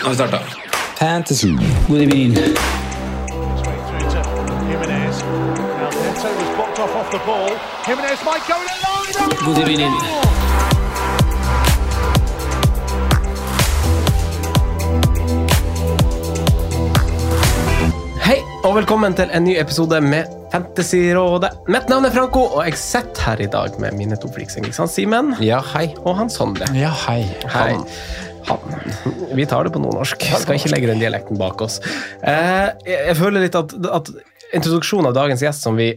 Nå har vi starta. Fantasy. God evening. God evening. Hei, og velkommen til en ny episode med Fantasyrådet. Mitt navn er Franco, og jeg sitter her i dag med mine to fliksinger. Simen? Ja, hei. Og han Sondre. Ja, hei. Hei. Han. Vi tar det på nordnorsk. Skal ikke legge den dialekten bak oss. Eh, jeg, føler litt at, at introduksjonen av dagens gjest, som vi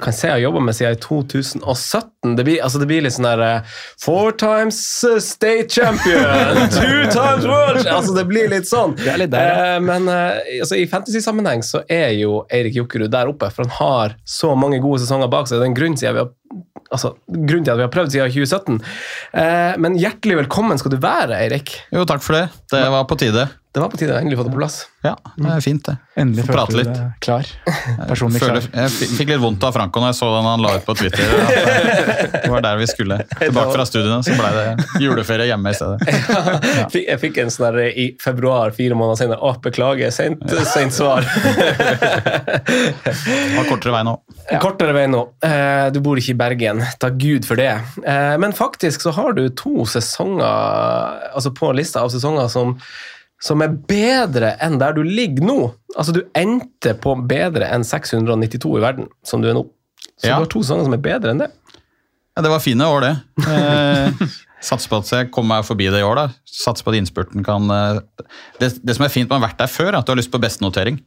kan se jeg har jobba med siden 2017 Det blir, altså det blir litt sånn der eh, Four times eh, state champion, two times world Altså Det blir litt sånn. Det er litt der, ja. men altså, i fantasy-sammenheng så er jo Eirik Jokkerud der oppe, for han har så mange gode sesonger bak seg. Det er en grunn, siden vi har, altså, grunnen til at vi har prøvd siden 2017. Eh, men hjertelig velkommen skal du være, Eirik. Jo, takk for det. Det var på tide. Det var på tide å endelig få det på plass. Ja, det er fint, det. Endelig Få prate følte du litt. deg klar. Personlig Føler, klar. jeg fikk litt vondt av Franco når jeg så den han la ut på Twitter. Det var der vi skulle. Tilbake fra studiene, så ble det juleferie hjemme i stedet. Fikk, jeg fikk en sånn der i februar, fire måneder senere. Å, beklager, sent, sent svar. Det var kortere vei nå. Kortere vei nå. Eh, Du bor ikke i Bergen. Takk Gud for det. Eh, Men faktisk så har du to sesonger altså på lista av sesonger som, som er bedre enn der du ligger nå. Altså Du endte på bedre enn 692 i verden, som du er nå. Så Ja. du har to sanger som er bedre enn det. Ja, det var fine år, det. Eh, Satser på at jeg kommer meg forbi det i år. da. Satser på at innspurten kan eh, det, det som er fint med å ha vært der før, er at du har lyst på bestenotering.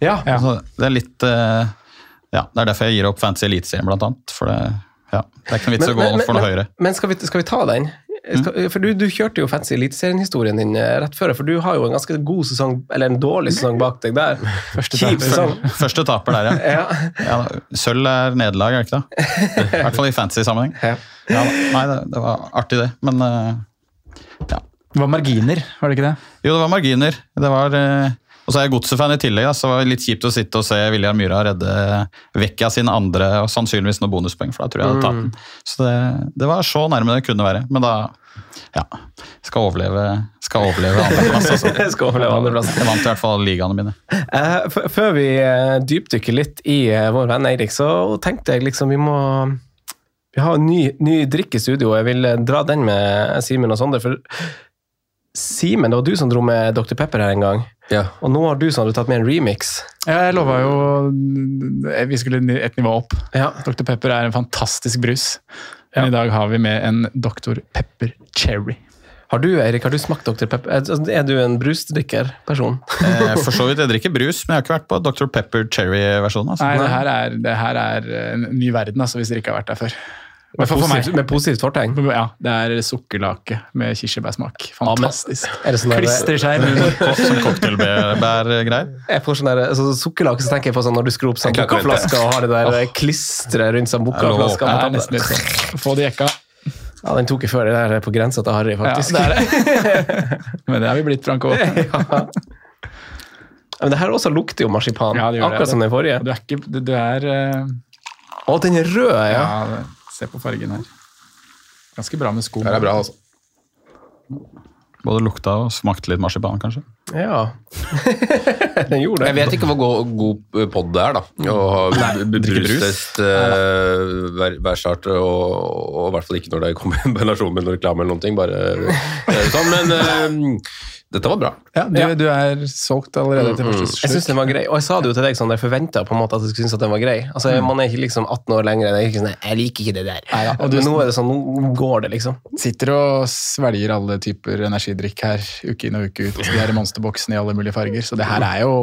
Ja. Ja. Altså, det er litt eh, Ja, det er derfor jeg gir opp Fancy Eliteserien, blant annet. For det, ja, det er ikke noe vits i å gå for noe høyere. Men skal vi, skal vi ta den? Skal, For du, du kjørte jo fancy Eliteserien-historien din eh, rett før, for du har jo en ganske god sesong, eller en dårlig sesong bak deg der. Første Kjip taper. sesong. Første taper der, ja. Ja. ja Sølv er nederlag, er det ikke det? I hvert fall i fancy-sammenheng. Ja. Ja, nei, det, det var artig, det. Men eh, ja. Det var marginer, var det ikke det? Jo, det var marginer. Det var... eh, og så er jeg godset-fan i tillegg, så så det var litt kjipt å sitte og se William Myhra redde Vekka sin andre og sannsynligvis noen bonuspoeng, for da tror jeg jeg hadde tatt den. Så det, det var så nærme det kunne være. Men da ja, skal overleve, skal overleve andreplass. Altså. Skal overleve andreplass. Jeg vant i hvert fall ligaene mine. Eh, Før vi eh, dypdykker litt i eh, vår venn Eirik, så tenkte jeg liksom vi må Vi har en ny, ny drikk i studio, og jeg vil dra den med Simen og Sondre. For Simen, det var du som dro med Dr. Pepper her en gang. Ja. Og nå har du Sondre, tatt med en remix. Ja, Jeg lova jo Vi skulle et nivå opp. Ja. Dr. Pepper er en fantastisk brus. Men i dag har vi med en Dr. Pepper Cherry. Har du Erik, har du smakt Dr. Pepper? Er, altså, er du en brusdrikkerperson? Eh, For så vidt, jeg drikker brus, men jeg har ikke vært på Dr. Pepper Cherry-versjonen. Altså. Nei, det her, er, det her er en ny verden, altså, hvis dere ikke har vært der før. I for, for meg. Med positivt fortegn? Ja, Det er sukkerlake med kirsebærsmak. Fantastisk. Ja, det sånn Klistrer seg i munnen. Som cocktailbærgreier? Jeg får sånn der, altså, Sukkerlake så tenker jeg på sånn når du skrur opp sambuca-flaska og har det der oh. klistret rundt sambuca-flaska. Litt sånn. Få det jekka. Ja, den tok jeg før. Det der er på grensa til Harry, faktisk. Ja, det er det. Men det har vi blitt, Franco. Ja. Men det her også lukter jo marsipan, Ja, gjør det. akkurat som den forrige. Du er ikke Du, du er eh, Å, den er rød, ja. Ja, det- se på fargen her. Ganske bra med sko. Det er bra, altså. Både lukta og smakte litt marsipan, kanskje. Ja. den gjorde det. Jeg vet ikke hvor god, god pod det er, da. Å brustest eh, hver, hver start, og, i hvert fall ikke når det kommer en kombinasjon med noe reklame eller noen ting. Bare eh, sånn, men eh, Dette var bra. Ja, du, du er solgt allerede til første slutt. Jeg synes den var grei, og jeg sa det jo til deg sånn, jeg forventa på en måte at jeg skulle synes at den var grei. Altså, Man er ikke liksom 18 år lenger. enn er sånn, jeg liker ikke det der. Neida, og du- Men nå er det sånn, nå går det, liksom. Sitter og svelger alle typer energidrikk her uke inn og uke ut. De her monsterboksene i alle mulige farger. Så det her er jo,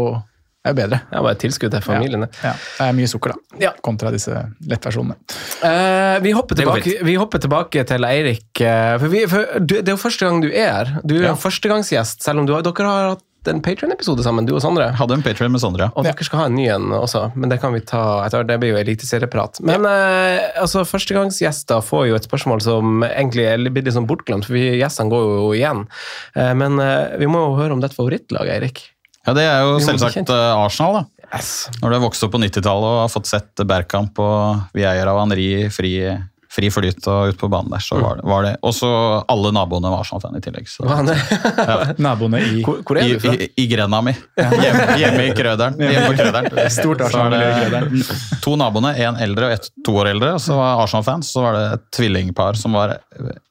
er jo bedre. Det er bare et tilskudd til familiene. det. Ja, det er mye sukker, da. Ja. Kontra disse lettversjonene. Eh, vi, hopper tilbake, vi hopper tilbake til Eirik. eh, for vi, for du, det er jo første gang du er her. Du er Ja. førstegangsgjest, selv om du har, dere har hatt en Patrion-episode sammen, du og Sondre. Hadde en Patreon med Sondre. ja. Og dere skal ha en ny en også, men det kan vi ta etter. Det blir jo eliteserieprat. Men eh, altså, førstegangsgjester får jo et spørsmål som egentlig er litt, litt sånn bortglemt, for vi gjestene går jo igjen. Eh, men eh, vi må jo høre om ditt favorittlag, Eirik. Ja, Det er jo selvsagt eh, Arsenal, da. Yes. Når du har vokst opp på 90-tallet og har fått sett Bergkamp og vi eier av Henri fri, fri flyt og ut på banen der, så var det, var det. Og så alle naboene var Arsenal-fan i tillegg. Så. Det? Naboene i Hvor, hvor er du fra? i, I grenda mi. Hjemme, hjemme i Krøderen. Hjemme på Krøderen. Stort Så var Arsenal-miljø i det To naboene, én eldre og ett to år eldre. og Så var Arsenal-fans. Så var det et tvillingpar som var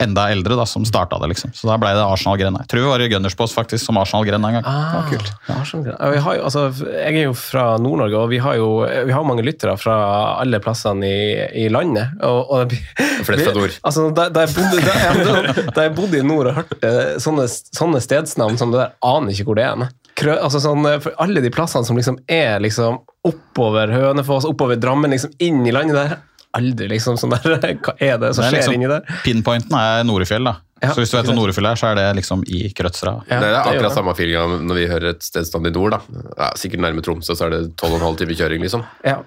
enda eldre, da, som starta det. liksom. Så da ble det Arsenal-grenda. Jeg tror vi var i Gunnersbås faktisk som Arsenal-grenda en gang. Ah, kult. Ja, kult. jeg. Ja, vi har jo, altså, jeg er jo fra Nord-Norge, og vi har jo vi har mange lyttere fra alle plassene i, i landet. Og, og Flest fra Altså, da, da, jeg bodde, da, jeg, da jeg bodde i nord og hørte sånne, sånne stedsnavn som det der, aner ikke hvor det er. Krø, altså sånn, for alle de plassene som liksom er liksom oppover Hønefoss, oppover Drammen, liksom inn i landet der. Aldri liksom sånn der Hva er det som Det er skjer liksom- inni der? Pinpointen er Norefjell. da. Ja, så hvis du vet hva Norefjell er, så er det liksom i Krøtsra. Ja, det er det akkurat det. samme feelinga når vi hører et stedstand i nord. da. Ja, sikkert nærme Tromsø, så er det 12,5 timer kjøring, liksom. Ja.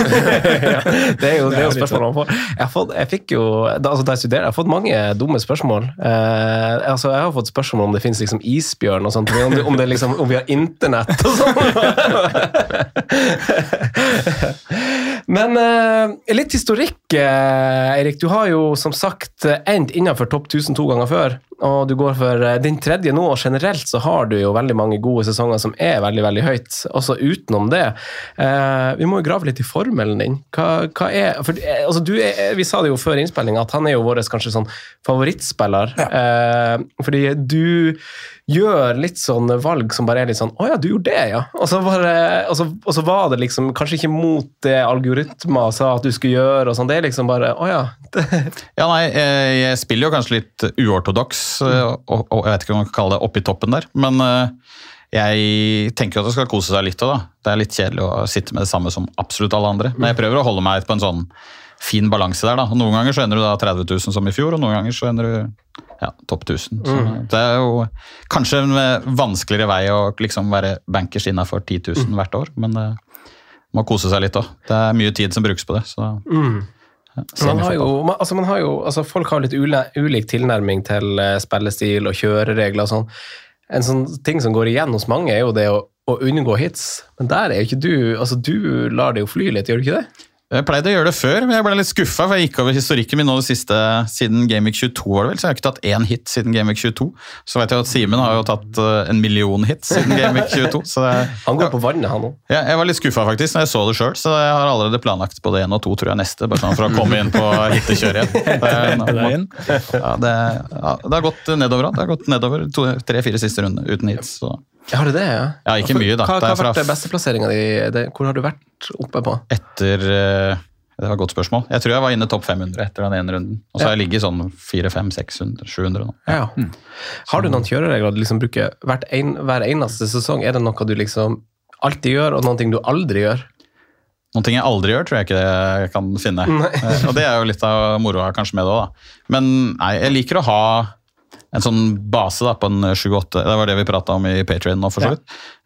ja. Det er jo, det er jo spørsmålet man får. Jeg, har fått, jeg fikk jo, da, altså da jeg studerte, jeg har fått mange dumme spørsmål. Eh, altså jeg har fått spørsmål om det finnes liksom isbjørn og sånt, om, det, om, det liksom, om vi har internett og sånn. Men eh, litt historikk, eh, Eirik. Du har jo som sagt endt innenfor topp 1000 to ganger før. Og du går for eh, din tredje nå, og generelt så har du jo veldig mange gode sesonger som er veldig veldig høyt, også utenom det. Eh, vi må jo grave litt i formelen din. Hva, hva er, for, eh, altså, du er, Vi sa det jo før innspillinga, at han er jo vår kanskje sånn favorittspiller. Eh, fordi du gjør litt sånne valg som bare er litt sånn Å ja, du gjorde det, ja. Og så, bare, og så, og så var det liksom kanskje ikke mot det algoritmer sa at du skulle gjøre, og sånn. Det er liksom bare Å ja. Ja, nei, eh, jeg spiller jo kanskje litt uortodoks, eh, og, og jeg vet ikke om man kan kalle det oppi toppen der, men eh, jeg tenker jo at det skal kose seg litt òg, da. Det er litt kjedelig å sitte med det samme som absolutt alle andre. Men jeg prøver å holde meg på en sånn fin balanse der, da. Og noen ganger så ender du da 30 000 som i fjor, og noen ganger så ender du ja, topp 1000. Så det er jo kanskje en eh, vanskeligere vei å liksom være bankers innafor 10 000 hvert år, men det må kose seg litt òg. Det er mye tid som brukes på det. så... Mm. man har jo, man, altså man har jo, altså folk har litt ule, ulik tilnærming til eh, spillestil og kjøreregler og sånn. En sånn ting som går igjen hos mange, er jo det å, å unngå hits. Men der er jo ikke du altså Du lar det jo fly litt, gjør du ikke det? Jeg pleide å gjøre det før, men jeg ble litt skuffa, for jeg gikk over historikken min nå det siste siden Gameweek 22, var det vel, så jeg har ikke tatt én hit siden Gameweek 22. Så vet jeg at Simen har jo tatt eh, en million hits siden Gameweek 22. Så det, Han går på vannet, han òg. ja, jeg var litt skuffa faktisk når jeg så det sjøl, så jeg har allerede planlagt både én og to, tror jeg, neste, bare sånn for å komme inn på hittekjøret igjen. Det, ja, det, ja, det har gått nedover, da. Det har gått nedover tre-fire siste runder uten hits. Så. Har du det, ja? Ja, ikke mye, da. Hva, hva har vært besteplasseringa di? Hvor har du vært oppe på? etter eh, Det var et godt spørsmål. Jeg tror jeg var inne topp 500 etter den ene runden. Og så har jeg ligget sånn 400-500-600-700 nå. Ja. Har du noen kjøreregler du liksom bruker en, hver eneste sesong? Er det noe du liksom alltid gjør, og noe du aldri gjør? Noen ting jeg aldri gjør, tror jeg ikke jeg kan finne. Eh, og det er jo litt av moroa kanskje med det òg, da. Men nei, jeg liker å ha en sånn base da, på en 7-8. Det var det vi prata om i Patrion nå, for så vidt.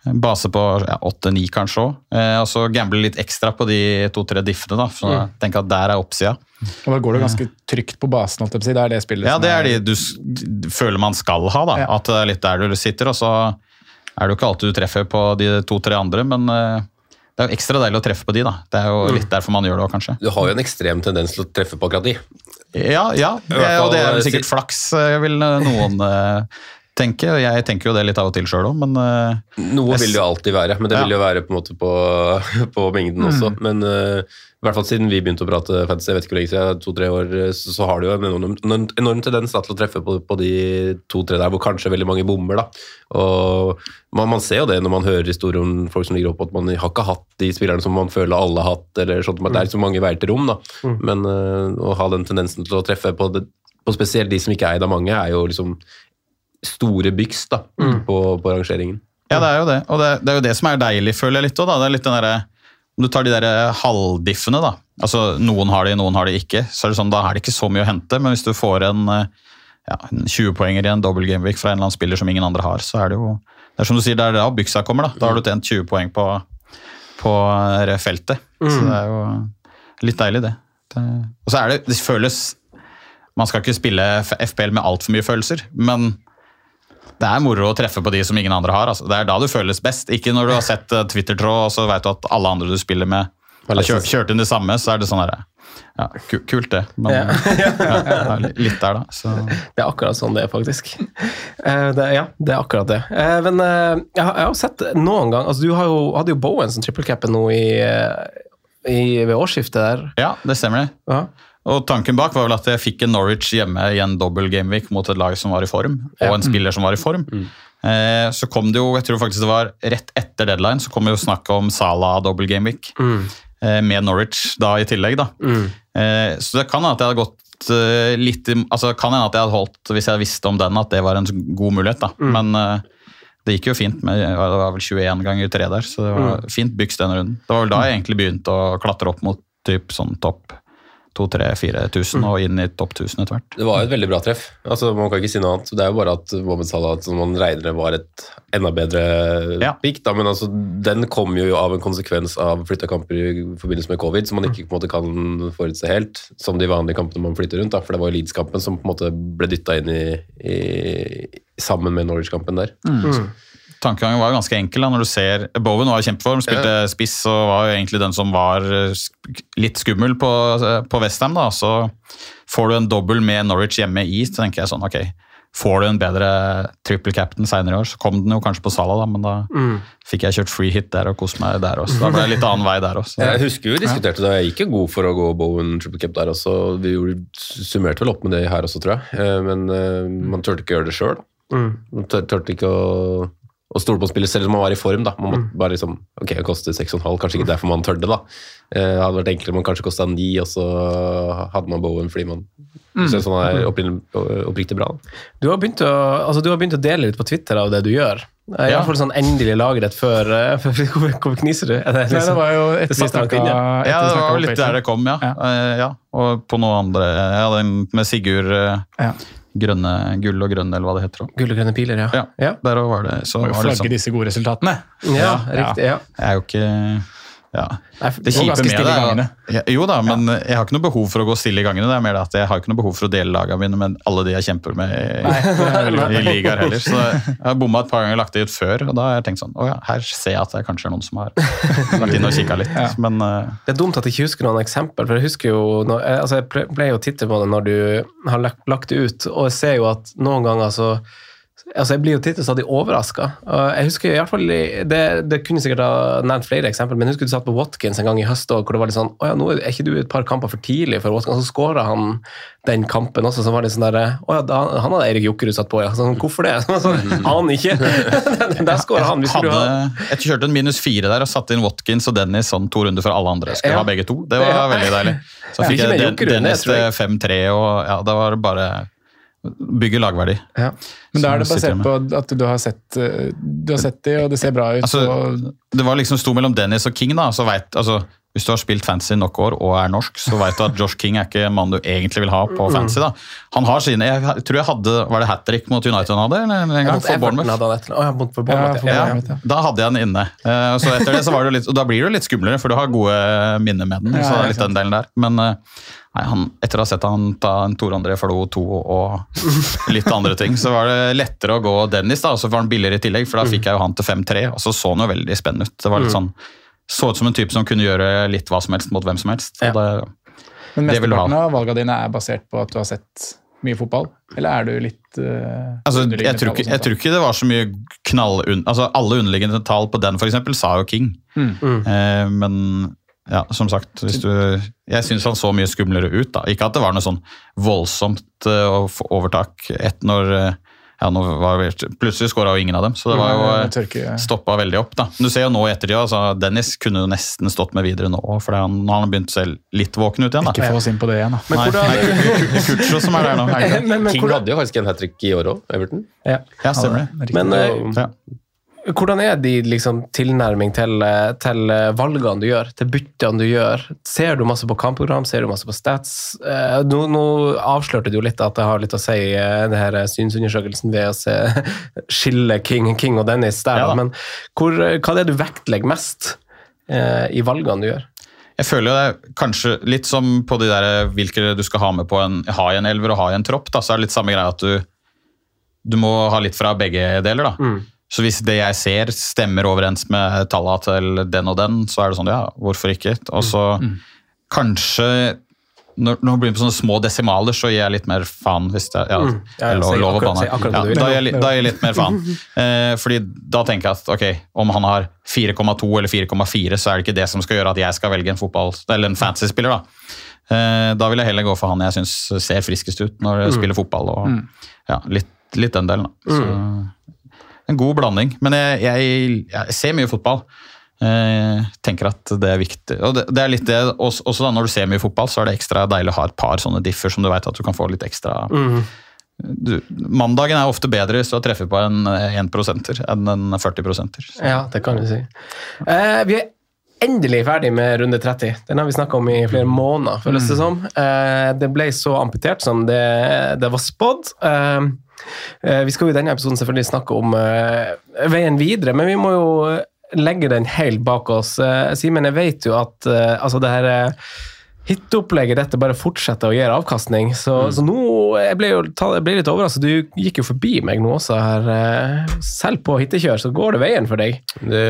En base på ja, 8-9 kanskje òg. Eh, og så gamble litt ekstra på de to-tre diffene, da. Så jeg tenker at der er oppsida. Og da går det ganske trygt på basen, holdt jeg på å si. Det er det spillet Ja, som det er de du s- føler man skal ha, da. Ja. At det er litt der du sitter, og så er det jo ikke alltid du treffer på de to-tre andre, men eh, det er jo ekstra deilig å treffe på de, da. Det er jo litt derfor man gjør det òg, kanskje. Du har jo en ekstrem tendens til å treffe på akkurat de. Ja, ja. Det, og det er fall, sikkert flaks, eh, vil noen eh, tenke. Jeg tenker jo det litt av og til sjøl òg, men uh, Noe vil det jo alltid være, men det Ja. vil jo være på en på, på mengden også. Men uh, i hvert fall siden vi begynte å prate fantasy, jeg vet ikke hvor lenge siden, to-tre år, eh, så, så har det jo en enorm, enorm tendens da, til å treffe på, på de to-tre der hvor kanskje veldig mange bommer. da. Og man, man ser jo det når man hører historier om folk som ligger oppe, at man har ikke hatt de spillerne som man føler alle har hatt, eller sånt, at det er så mange veier til rom. da. Men uh, å ha den tendensen til å treffe på, det, på spesielt de som ikke er eid av mange, er jo liksom store byks da, på, på rangeringen. Ja, det er jo det. Og det, det er jo det som er deilig, føler jeg litt òg. Det er litt den derre Om du tar de der halvdiffene, da. Altså noen har de, noen har de ikke. Så er det sånn, da er det ikke så mye å hente. Men hvis du får en, eh, ja, en 20-poenger i en dobbel gameweek fra en eller annen spiller som ingen andre har, så er det jo Det er som du sier, det er da byksa kommer, da. Da har du tjent 20 poeng på, på feltet. feltet. Så det er jo litt deilig, det. det og så er det Det føles Man skal ikke spille FPL med altfor mye følelser, men det er moro å treffe på de som ingen andre har. Altså. Det er da du føles best. Ikke når du har sett eh, Twitter-tråd og så vet du at alle andre du spiller med, har kjørt, kjørt inn det samme, så er det sånn der, ja, Kult, det. Men Ja. ja. Litt der, da. Så. Det er akkurat sånn det er, faktisk. Eh, det, ja, det er akkurat det. Eh, men jeg, har- jeg har sett noen gang altså Du har jo, hadde jo Bowen som trippelcapen nå i, i, ved årsskiftet der. Ja, det stemmer det. Ja. Og tanken bak var vel at jeg fikk en Norwich hjemme i en dobbel gameweek mot et lag som var i form, og en spiller som var i form. Eh, så kom det jo, jeg tror faktisk det var rett etter deadline, så kom det jo snakk om Salah dobbel gameweek. Eh, med Norwich da i tillegg, da. Eh, så det kan hende at jeg hadde gått eh, litt altså kan hende at jeg hadde holdt, hvis jeg visste om den, at det var en god mulighet, da. Men eh, det gikk jo fint med det var vel 21 ganger 3 der, så det var fint byks den runden. Det var vel da jeg egentlig begynte å klatre opp mot typ sånn topp 2000-4000 og inn i topp 1000 etter hvert. Det var jo et veldig bra treff. Altså, man kan ikke si noe annet. Det er jo bare at Mohammed Salah som man regner var et enda bedre Ja. pick. Da. Men altså, den kom jo av en konsekvens av flytta kamper i forbindelse med covid, som man ikke på en måte kan forutse helt, som de vanlige kampene man flytter rundt. Da. For det var jo Leeds-kampen som på en måte ble dytta inn i, i, sammen med Norwich-kampen der. Tankegangen var jo ganske enkel da, når du ser Bowen var i kjempeform, spilte spiss og var jo egentlig den som var eh, litt skummel på, på Westham. da, Så får du en dobbel med Norwich hjemme i, så tenker jeg sånn ok, får du en bedre triple captain senere i år, så kom den jo kanskje på Sala, da, men da fikk jeg kjørt free hit der og kost meg der også. Da ble det litt annen vei der også. Jeg husker vi diskuterte det, jeg gikk jo god for å gå Bowen triple cap der også. Vi summerte vel opp med det her også, tror jeg. Eh, Men eh, man turte ikke gjøre det sjøl. Man tør- turte ikke å, å stole på spillet selv om man var i form. da. Man måtte bare liksom, ok, det koster 6,5, kanskje ikke derfor man tør det, da. Eh, Det hadde vært enklere om man kanskje kosta 9, og så hadde man Bowen fordi man synes han er opprinnelig- oppriktig bra. Du har, begynt å, altså, du har begynt å dele litt på Twitter av det du gjør. I Ja. har fått sånn endelig lagret før, eh, Hvorfor hvorfor kniser du? Det, det, Nei, det var jo etter Det vi snakka ja. Ja, det var litt der det kom, ja. Ja. Eh, ja. Og på noe andre Ja, den med Sigurd eh, Ja. Grønne, Gull og grønn, eller hva det heter. også. Gull og grønne piler, ja. Ja, ja. der var det. Så var det flagge sånn. disse gode resultatene. Ja, riktig. ja. Jeg er jo ikke ja. Det kjipe med det er ja, Jo da, men jeg har ikke noe behov for å gå stille i gangene. Det er mer det at jeg har ikke noe behov for å dele lagene mine med alle de jeg kjemper med i, i ligaer heller. Så jeg har bomma et par ganger og lagt det ut før, og da har jeg tenkt sånn Å ja, her ser jeg at det kanskje er noen som har vært inne og kikka litt. Men uh... Det er dumt at jeg ikke husker noen eksempel, for jeg husker jo når, jeg- altså jeg ple- jo å titte på det når du har lagt, lagt det ut, og jeg ser jo at noen ganger så Altså Jeg blir jo titt stadig overraska. Jeg husker i hvert fall, det, det kunne sikkert ha nevnt flere eksempler, men jeg husker du satt på Watkins en gang i høst hvor det var litt sånn Å ja, nå er ikke du et par kamper for tidlig for Watkins, og så skåra han den kampen også, så var det sånn der Å ja, han hadde Eirik Jokkerud satt på, ja. Sånn, hvorfor det? Sånn, han ikke! Der skåra han. Hvis du hadde, jeg kjørte en minus fire der og satte inn Watkins og Dennis sånn to runder for alle andre skulle Ja. ha begge to. Det var veldig deilig. Så fikk jeg Dennis det jeg. til 5-3, og ja, da var det bare bygge lagverdi. ja. Men da er det basert på at du har sett, eh, du har sett det, og det ser bra ut. Altså, og, det var liksom sto mellom Dennis og King, da. Så vet, altså, hvis du har spilt fantasy nok år og er norsk, så vet du at Josh King er ikke en mann du egentlig vil ha på fantasy. da. Han har sine Jeg tror jeg hadde Var det hat trick mot United han hadde? Eller, en gang for Bournemouth? hadde han etter, ja, mot- for Bournemouth, ja. Ja, ja. da hadde jeg den inne. Eh, Så etter det så var det litt, og da blir jo litt skumlere, for du har gode minner med den. Så det er litt den delen der. Men eh, nei, han, etter å ha sett han ta en Tor André Flo 2 og litt andre ting, så var det lettere å gå Dennis, da, og så var han billigere i tillegg, for da fikk jeg jo han til 5-3, og så så han jo veldig spennende ut. Det var litt sånn, så ut som en type som kunne gjøre litt hva som helst mot hvem som helst. Ja. Det, men mesteparten av valgene dine er basert på at du har sett mye fotball? Eller er du litt uh, Altså, jeg, tror ikke, jeg tror ikke det var så mye knall... Altså, alle underliggende tall på den, for eksempel, sa jo King. Mm. Eh, men ja, som sagt, hvis du Jeg syns han så mye skumlere ut, da. Ikke at det var noe sånn voldsomt uh, overtak et når ja, nå var det, Plutselig skåra jo ingen av dem, så det var jo eh, stoppa veldig opp. da. Du ser jo nå i ettertid, altså, Dennis kunne jo nesten stått med videre nå, for han, nå har han begynt å se litt våken ut igjen. da. Ikke få oss inn på det igjen, da. Nei, hvordan... det er Kutcho som er der nå. Men, men, King hvordan, hadde jo faktisk en hat trick i år òg, Everton. ja. Ja, stemmer det. Men, men eh, Ja. Hvordan er din liksom, tilnærming til, eh, til eh, valgene du gjør, til byttene du gjør? Ser du masse på kampprogram, ser du masse på stats? Eh, nå, nå avslørte du jo litt at det har litt å si, det her synsundersøkelsen ved å se skille King, King og Dennis der, Ja men hvor, hva er det du vektlegger mest eh, i valgene du gjør? Jeg føler jo det er kanskje litt som på de der hvilke du skal ha med på en, ha i en elver og ha i en tropp. da, Så er det litt samme greia at du, du må ha litt fra begge deler. da. Så hvis det jeg ser stemmer overens med tallene til den og den, så er det sånn, ja, hvorfor ikke? Og så kanskje når, når det blir på sånne små desimaler, så gir jeg litt mer faen. hvis det ja, Mm. Ja, er lov, lov akkurat- Ja, da, gir jeg, jeg litt mer faen. Eh, fordi da tenker jeg at ok, om han har 4,2 eller 4,4, så er det ikke det som skal gjøre at jeg skal velge en fotball, eller en fantasy-spiller. Da Eh, Da vil jeg heller gå for han jeg syns ser friskest ut når jeg spiller fotball. og ja, litt, litt den delen. Da. Så, en god blanding. Men jeg, jeg, jeg ser mye fotball. Eh, tenker at det er viktig. Og det, det er litt det, også, også da når du ser mye fotball, så er det ekstra deilig å ha et par sånne differ som du vet at du kan få litt ekstra du, Mandagen er ofte bedre hvis du har treffet på en 1 enn en 40% Ja, det kan du si. Eh, vi er endelig ferdig med runde 30. Den har vi snakka om i flere måneder, føles det som. Eh, det ble så amputert som det, det var spådd. Eh, eh, vi skal jo i denne episoden selvfølgelig snakke om veien videre, men vi må jo legge den helt bak oss. Simen, jeg vet jo at altså det her eh, Hitopplegget dette bare fortsetter å gi avkastning, så, så nå jeg ble jo jeg ble litt overrasket. Du gikk jo forbi meg nå også her. eh, Selv på hittekjør så går det veien for deg. Det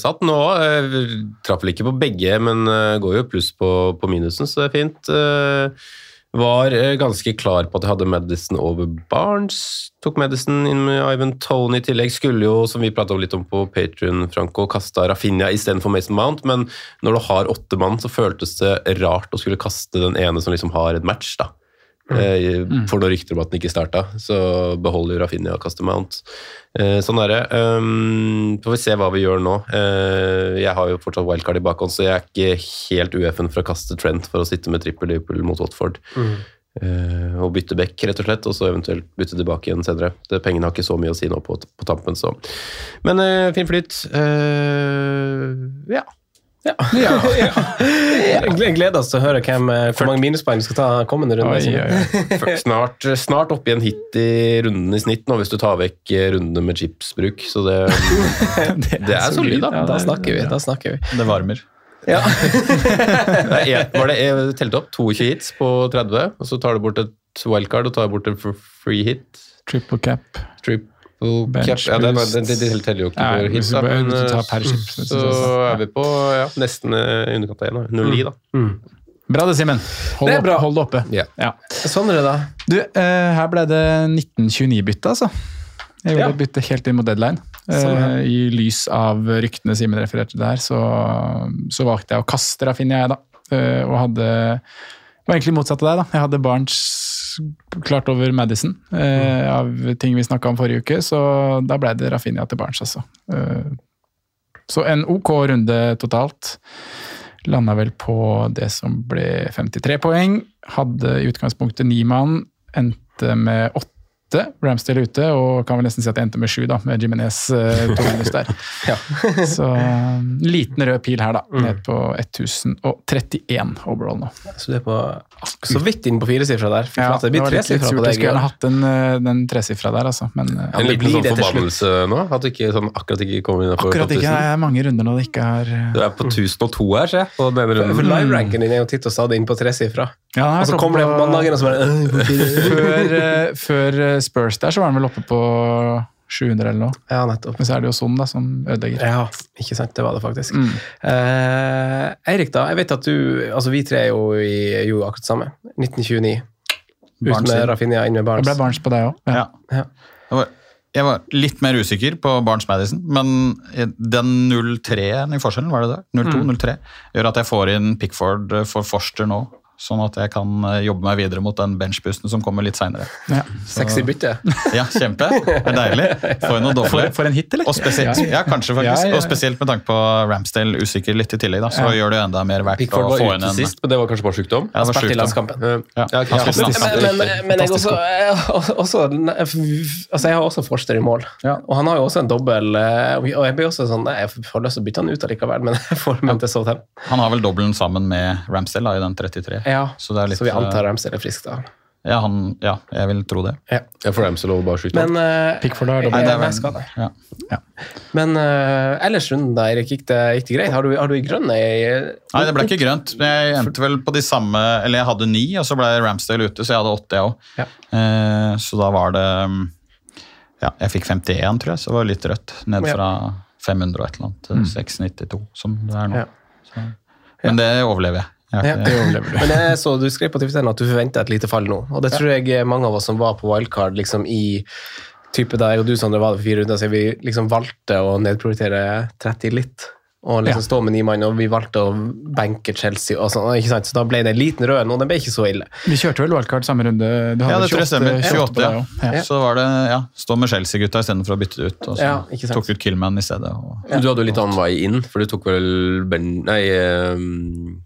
satt nå. Jeg traff vel ikke på begge, men eh, går jo pluss på, på minusen, så det er fint. Var eh, ganske klar på at jeg hadde Madison over Barnes. Tok Madison inn med Ivan Tony i tillegg. Skulle jo, som vi pratet litt om på Patrion, Franco, kasta Rafinha istedenfor Mason Mount, men når du har åtte mann, så føltes det rart å skulle kaste den ene som liksom har et match, da. Eh, Får noen rykter om at den ikke starta, så beholder Rafinha og kaster Mount. Eh, sånn er det. Um, får vi se hva vi gjør nå. Eh, jeg har jo fortsatt wildcard i bakhånd, så jeg er ikke helt UF-en for å kaste Trent for å sitte med trippel Liverpool mot Watford. Eh, og bytte back, rett og slett, og så eventuelt bytte tilbake igjen senere. Det, pengene har ikke så mye å si nå på, på tampen, så Men eh, fin flyt. Eh, ja. Jeg gleder oss til å høre hvem, eh, hvor mange minuspoeng du skal ta kommende runde. Oi, oi. Snart, snart opp i en hit i runden i snitt nå, hvis du tar vekk eh, rundene med chipsbruk. Så det, det er solid, da. Da snakker vi. Da snakker vi. Det varmer. Ja. Det var det jeg telte opp 22 hits på 30, og så tar du bort et wildcard og tar bort en free hit. Triple cap. Triple Bench cap. Ja, det, det, det den teller jo ikke Nei, for hits, men eh, chip, så så er vi på ja, nesten eh, i underkant av 1. 0,9, da. Bra det, Simen. Hold, Det er opp- hold det oppe. Ja. Ja. det, da? Du, eh, her ble det 1929-bytte, altså. Jeg gjorde Ja. et bytte helt inn mot deadline. Sånn, ja. Eh, I lys av ryktene Simen refererte der, så, så valgte jeg å kaste Rafinha, jeg, da. Eh, og hadde var egentlig motsatt av deg, da. Jeg hadde Barents klart over Madison eh, av ting vi snakka om forrige uke, så da ble det Rafinha til Barents, altså. Eh, så en ok runde totalt. Landa vel på det som ble 53 poeng. Hadde i utgangspunktet ni mann. Endte med åtte. Ramsdale ute, og kan vel nesten si at det endte med sju, da, med Jimenez eh, to minus der. Så eh, liten rød pil her, da. Ned på 1031 overall nå. Så du er på så vidt inn på firesifra der. Fy flate, det blir tresifra på Jeg deg. skulle gjerne Ja. hatt den, eh, den tresifra der, altså. Men ja, En liten sånn forbannelse nå? At du ikke sånn, akkurat ikke kommer innenfor akkurat ikke. 1000? Det er mange runder nå det ikke er eh, Du er på 1002 her, ser jeg. På denne For live-ranken din er jo titt og stadig inn på tresifra. Ja, Og så kommer det på mandagen, og så bare øh, det? før, eh, før eh, Spurs der, så var han vel oppe på 700 eller noe. Ja, nettopp. Men så er det jo Son da, som ødelegger. Ja, ikke sant. Det var det faktisk. Mm. Eh, Eirik, da. Jeg vet at du Altså, vi tre er jo, i, jo akkurat samme. 1929. Ut Barnes med inn. Rafinha, inn med Det ble Barnes på deg òg. Ja. Ja. Ja. Jeg var, jeg var litt mer usikker på Barnes Madison, men den 0-3-en i forskjellen, var det det? 0-2-0-3, gjør at jeg får inn Pickford for Forster nå. Sånn at jeg kan eh, jobbe meg videre mot den benchboosten som kommer litt seinere. Ja. Sexy bytte. Ja, kjempe. Det er deilig. Noe For, for en hit, eller? Og spesielt, ja, kanskje faktisk. Ja, ja, ja. Og spesielt med tanke på Ramsdale usikker litt i tillegg, da, så Ja. gjør det enda mer verdt Pickford å få inn en sist, men det var kanskje bare sykdom? Ja, det var landskampen. Ja, Men, men, men jeg, også, også, altså jeg har også Forster i mål, Ja. og han har jo også en dobbel eh, Og jeg blir også sånn nei, Jeg får lyst til å bytte han ut allikevel, men jeg får med til Southampton. Han har vel dobbelen sammen med Ramsdale da, i den 33. Ja, Så det er litt så vi antar eh, Ramsdale er frisk, da. ja, han, ja, jeg vil tro det. Ja. Jeg får dem bare å skyte. Men uh, Pickford har er vel, skade. ja. Men uh, ellers runden der, Erik, gikk det, gikk det greit? Har du, har du i grønn Jeg, Nei, det ble ikke grønt. Jeg endte vel på de samme Eller jeg hadde ni, og så ble Ramsdale ute, så jeg hadde åtte, jeg òg. Ja. Uh, så da var det mm, Ja, jeg fikk 51, tror jeg, så det var litt rødt. Ned fra 500 og et eller annet til 692, som det er nå. Ja. Så. Men det overlever jeg. Ja, det overlever du. Men jeg så du skrev på Twitter at du forventer et lite fall nå. Og det tror jeg mange av oss som var på wildcard liksom i type der, og du Sondre var det for fire runder siden, vi liksom valgte å nedprioritere 30 litt. Og liksom Ja. stå med ni mann, og vi valgte å benke Chelsea. og sånn, ikke sant? Så da ble det en liten rød nå, den ble ikke så ille. Vi kjørte vel wildcard samme runde. Du hadde ja, det tror jeg stemmer. 28, ja. ja. Så var det ja, stå med Chelsea-gutta istedenfor å bytte det ut. Og så Ja, ikke sant. tok ut Killman i stedet. Og, ja. Du hadde jo litt annen vei inn, for du tok vel ben, Nei um,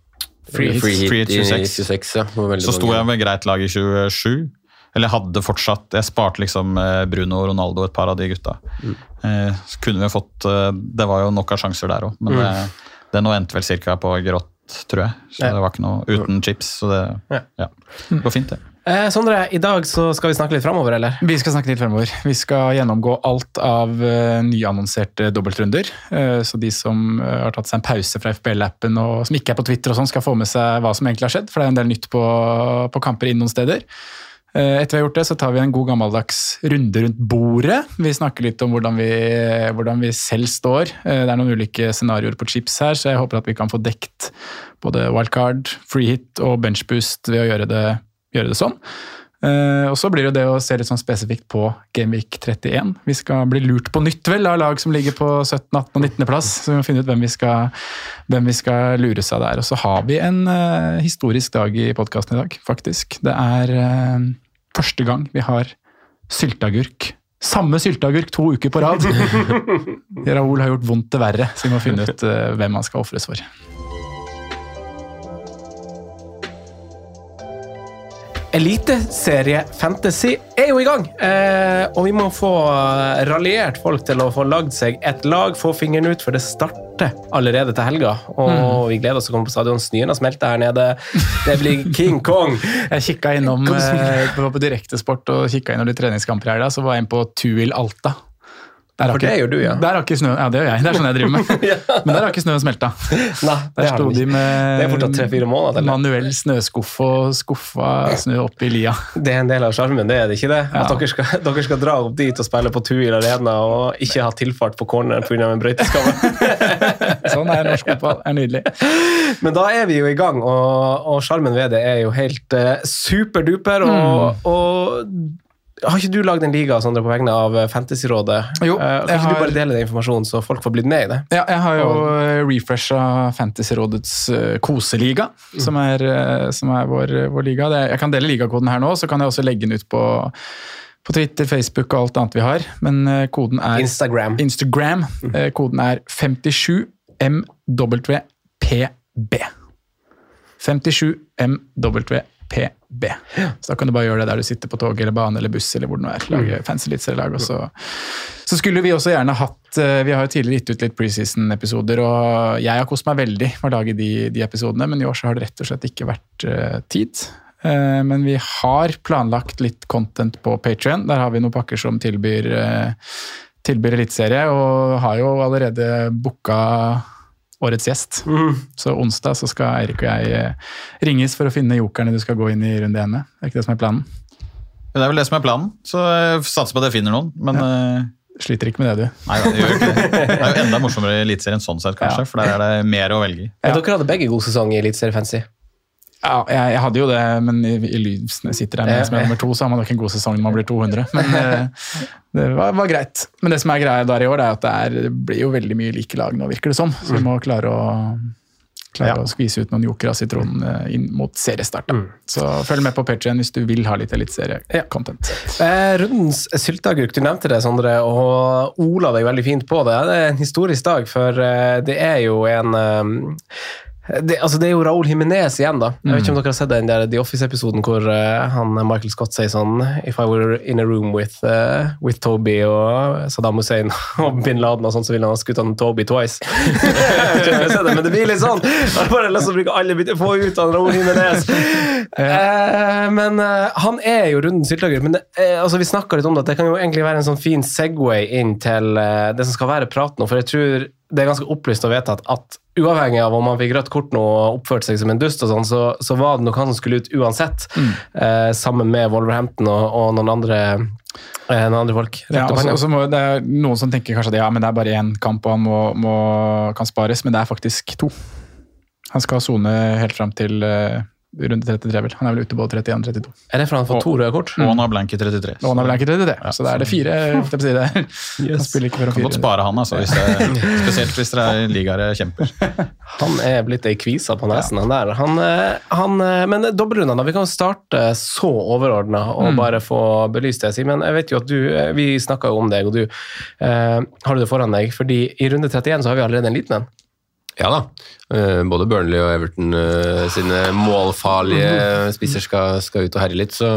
Free hit. hit, Free hit i 26. 26 ja. Så sto jeg med greit lag i 27. Eller jeg hadde fortsatt Jeg sparte liksom eh, Bruno og Ronaldo, et par av de gutta. Eh, så kunne vi fått eh, Det var jo nok av sjanser der òg, men det, det nå endte vel cirka på grått, tror jeg. Så Ja. det var ikke noe uten chips, så det Ja. ja. det går fint, det. Eh, Sondre, i dag så skal vi snakke litt framover, eller? Vi skal snakke litt fremover. Vi skal gjennomgå alt av uh, nyannonserte dobbeltrunder. Uh, så de som uh, har tatt seg en pause fra FBL-appen og som ikke er på Twitter, og sånn, skal få med seg hva som egentlig har skjedd. For det er en del nytt på, på kamper inn noen steder. Etter vi har gjort det, så tar vi en god gammeldags runde rundt bordet. Vi snakker litt om hvordan vi, hvordan vi selv står. Det er noen ulike scenarioer på chips her, så jeg håper at vi kan få dekt både wildcard, freehit og benchboost ved å gjøre det, gjøre det sånn. Eh, og så blir det det å se litt sånn spesifikt på Gameweek 31. Vi skal bli lurt på nytt vel av lag som ligger på 17., 18. og 19. plass. Så vi må finne ut hvem vi skal, hvem vi skal lure seg der. Og så har vi en uh, historisk dag i podkasten i dag, faktisk. Det er uh, første gang vi har sylteagurk. Samme sylteagurk to uker på rad! Raoul har gjort vondt til verre, så vi må finne ut uh, hvem han skal ofres for. Eliteserie Fantasy er jo i gang, eh, og vi må få eh, raljert folk til å få lagd seg et lag, få fingeren ut, for det starter allerede til helga. Og vi gleder oss til å komme på stadion. Snøen har smelta her nede. Det blir King Kong. Jeg kikka innom eh, på, på Direktesport og kikka innom litt treningskamper i helga, så var jeg inne på Tuil Alta. Der har For det ikke- gjør du, ja. Der har ikke snøen, ja, det gjør jeg. Det er sånn jeg driver med. Men der har ikke snøen smelta. Nei, Der sto de med er måneder manuell snøskuff og skuffa snø opp i lia. Det er en del av sjarmen, det er det ikke det? Ja. At dere skal, dere skal dra opp dit og spille på Tuil Arena og ikke ha tilfart på corneren pga. en brøyteskamme. Sånn er norsk fotball. er nydelig. Men da er vi jo i gang, og sjarmen ved det er jo helt uh, superduper. Og, og har ikke du lagd en liga Sandra, på vegne av eh, Fantasyrådet? Jo, Eh, kan ikke har- du bare dele den informasjonen, så folk får blitt med i det? Ja, jeg har jo refresha Fantasyrådets uh, koseliga, som er, uh, som er vår, vår liga. Det, jeg kan dele ligakoden her nå, så kan jeg også legge den ut på, på Twitter, Facebook og alt annet vi har. Men eh, koden er Instagram. Instagram. Eh, Koden er 57MWPB. 57MWPB. Så da kan du bare gjøre det der du sitter på tog eller bane eller buss eller hvor det nå er. Lage fancy eliteserielag. Så, så skulle vi også gjerne hatt eh, Vi har jo tidligere gitt ut litt preseason-episoder, og jeg har kost meg veldig med å lage de, de episodene, men i år så har det rett og slett ikke vært uh, tid. Eh, Men vi har planlagt litt content på Patrion. Der har vi noen pakker som tilbyr, eh, tilbyr eliteserie, og har jo allerede booka årets gjest. Så onsdag så skal Eirik og jeg eh, ringes for å finne jokerne du skal gå inn i runde ene. Det er ikke det som er planen? Det er vel det som er planen, så jeg satser på at jeg finner noen. Men eh, Sliter ikke med det, du. nei, det gjør ikke det. Det er jo enda morsommere i Eliteserien sånn sett, kanskje, Ja. for der er det mer å velge i. Ja. Dere hadde begge god sesong i Eliteserien Fancy. Ja, jeg, jeg hadde jo det, men i, i sitter jeg med som er nummer to, så har man nok en god sesong når man blir 200. Men eh, det var, var greit. Men det som er greia der i år, er at det, er, det blir jo veldig mye like lag nå, virker det som. Så vi må klare å klare å skvise ut noen joker av sitronen eh, inn mot seriestart. da. Så følg med på Patreon hvis du vil ha litt eliteserie-content. Eh, rundens sylteagurk, du nevnte det, Sondre, og Ola deg veldig fint på det. Det er en historisk dag, for eh, det er jo en eh, det, altså det er jo Raúl Jiménez igjen, da. Jeg vet ikke om dere har sett den der The Office-episoden hvor uh, han, Michael Scott sier sånn If I were in a room with, uh, with Toby og Saddam Hussein og bin Laden og sånn, så ville han ha skutt han Toby twice. Jeg vet ikke om har det, men det blir litt sånn. Jeg har bare lyst til å bruke alle få ut han Raúl Jiménez. Uh, men han er jo rundens sylteagurk. Men det, altså, vi snakka litt om det, at det kan jo egentlig være en sånn fin Segway inn til det som skal være praten nå, for jeg tror det er ganske opplyst og vedtatt at uavhengig av om han fikk rødt kort nå og oppførte seg som en dust, og sånn, så, så var det nok han som skulle ut uansett, eh, sammen med Wolverhampton og, og noen andre eh, noen andre folk. Ja, også, også må, det er noen som tenker kanskje at ja, men det er bare én kamp og han må, må, kan spares, men det er faktisk to. Han skal sone helt fram til eh, runde 33, vel. Han er vel ute på 31-32. er det fordi han har fått to røde kort? Og han har blanke 33. Og han har blanke ikke 33, så da er det fire. jeg si det. Han spiller ikke for Kan å godt spare han, altså, hvis det, spesielt hvis dere er ligaer kjemper. Han er blitt ei kvisa på nesen, han der. Han, eh, han, eh, men dobbeltrundene, da. Vi kan starte så overordna og bare få belyst det. Simen, jeg vet jo at du eh, Vi snakka jo om deg, og du eh, har du det foran deg. fordi i runde 31 så har vi allerede en liten en. Ja da. Eh, Både Burnley og Everton eh, sine målfarlige spisser skal, skal ut og herje litt. Så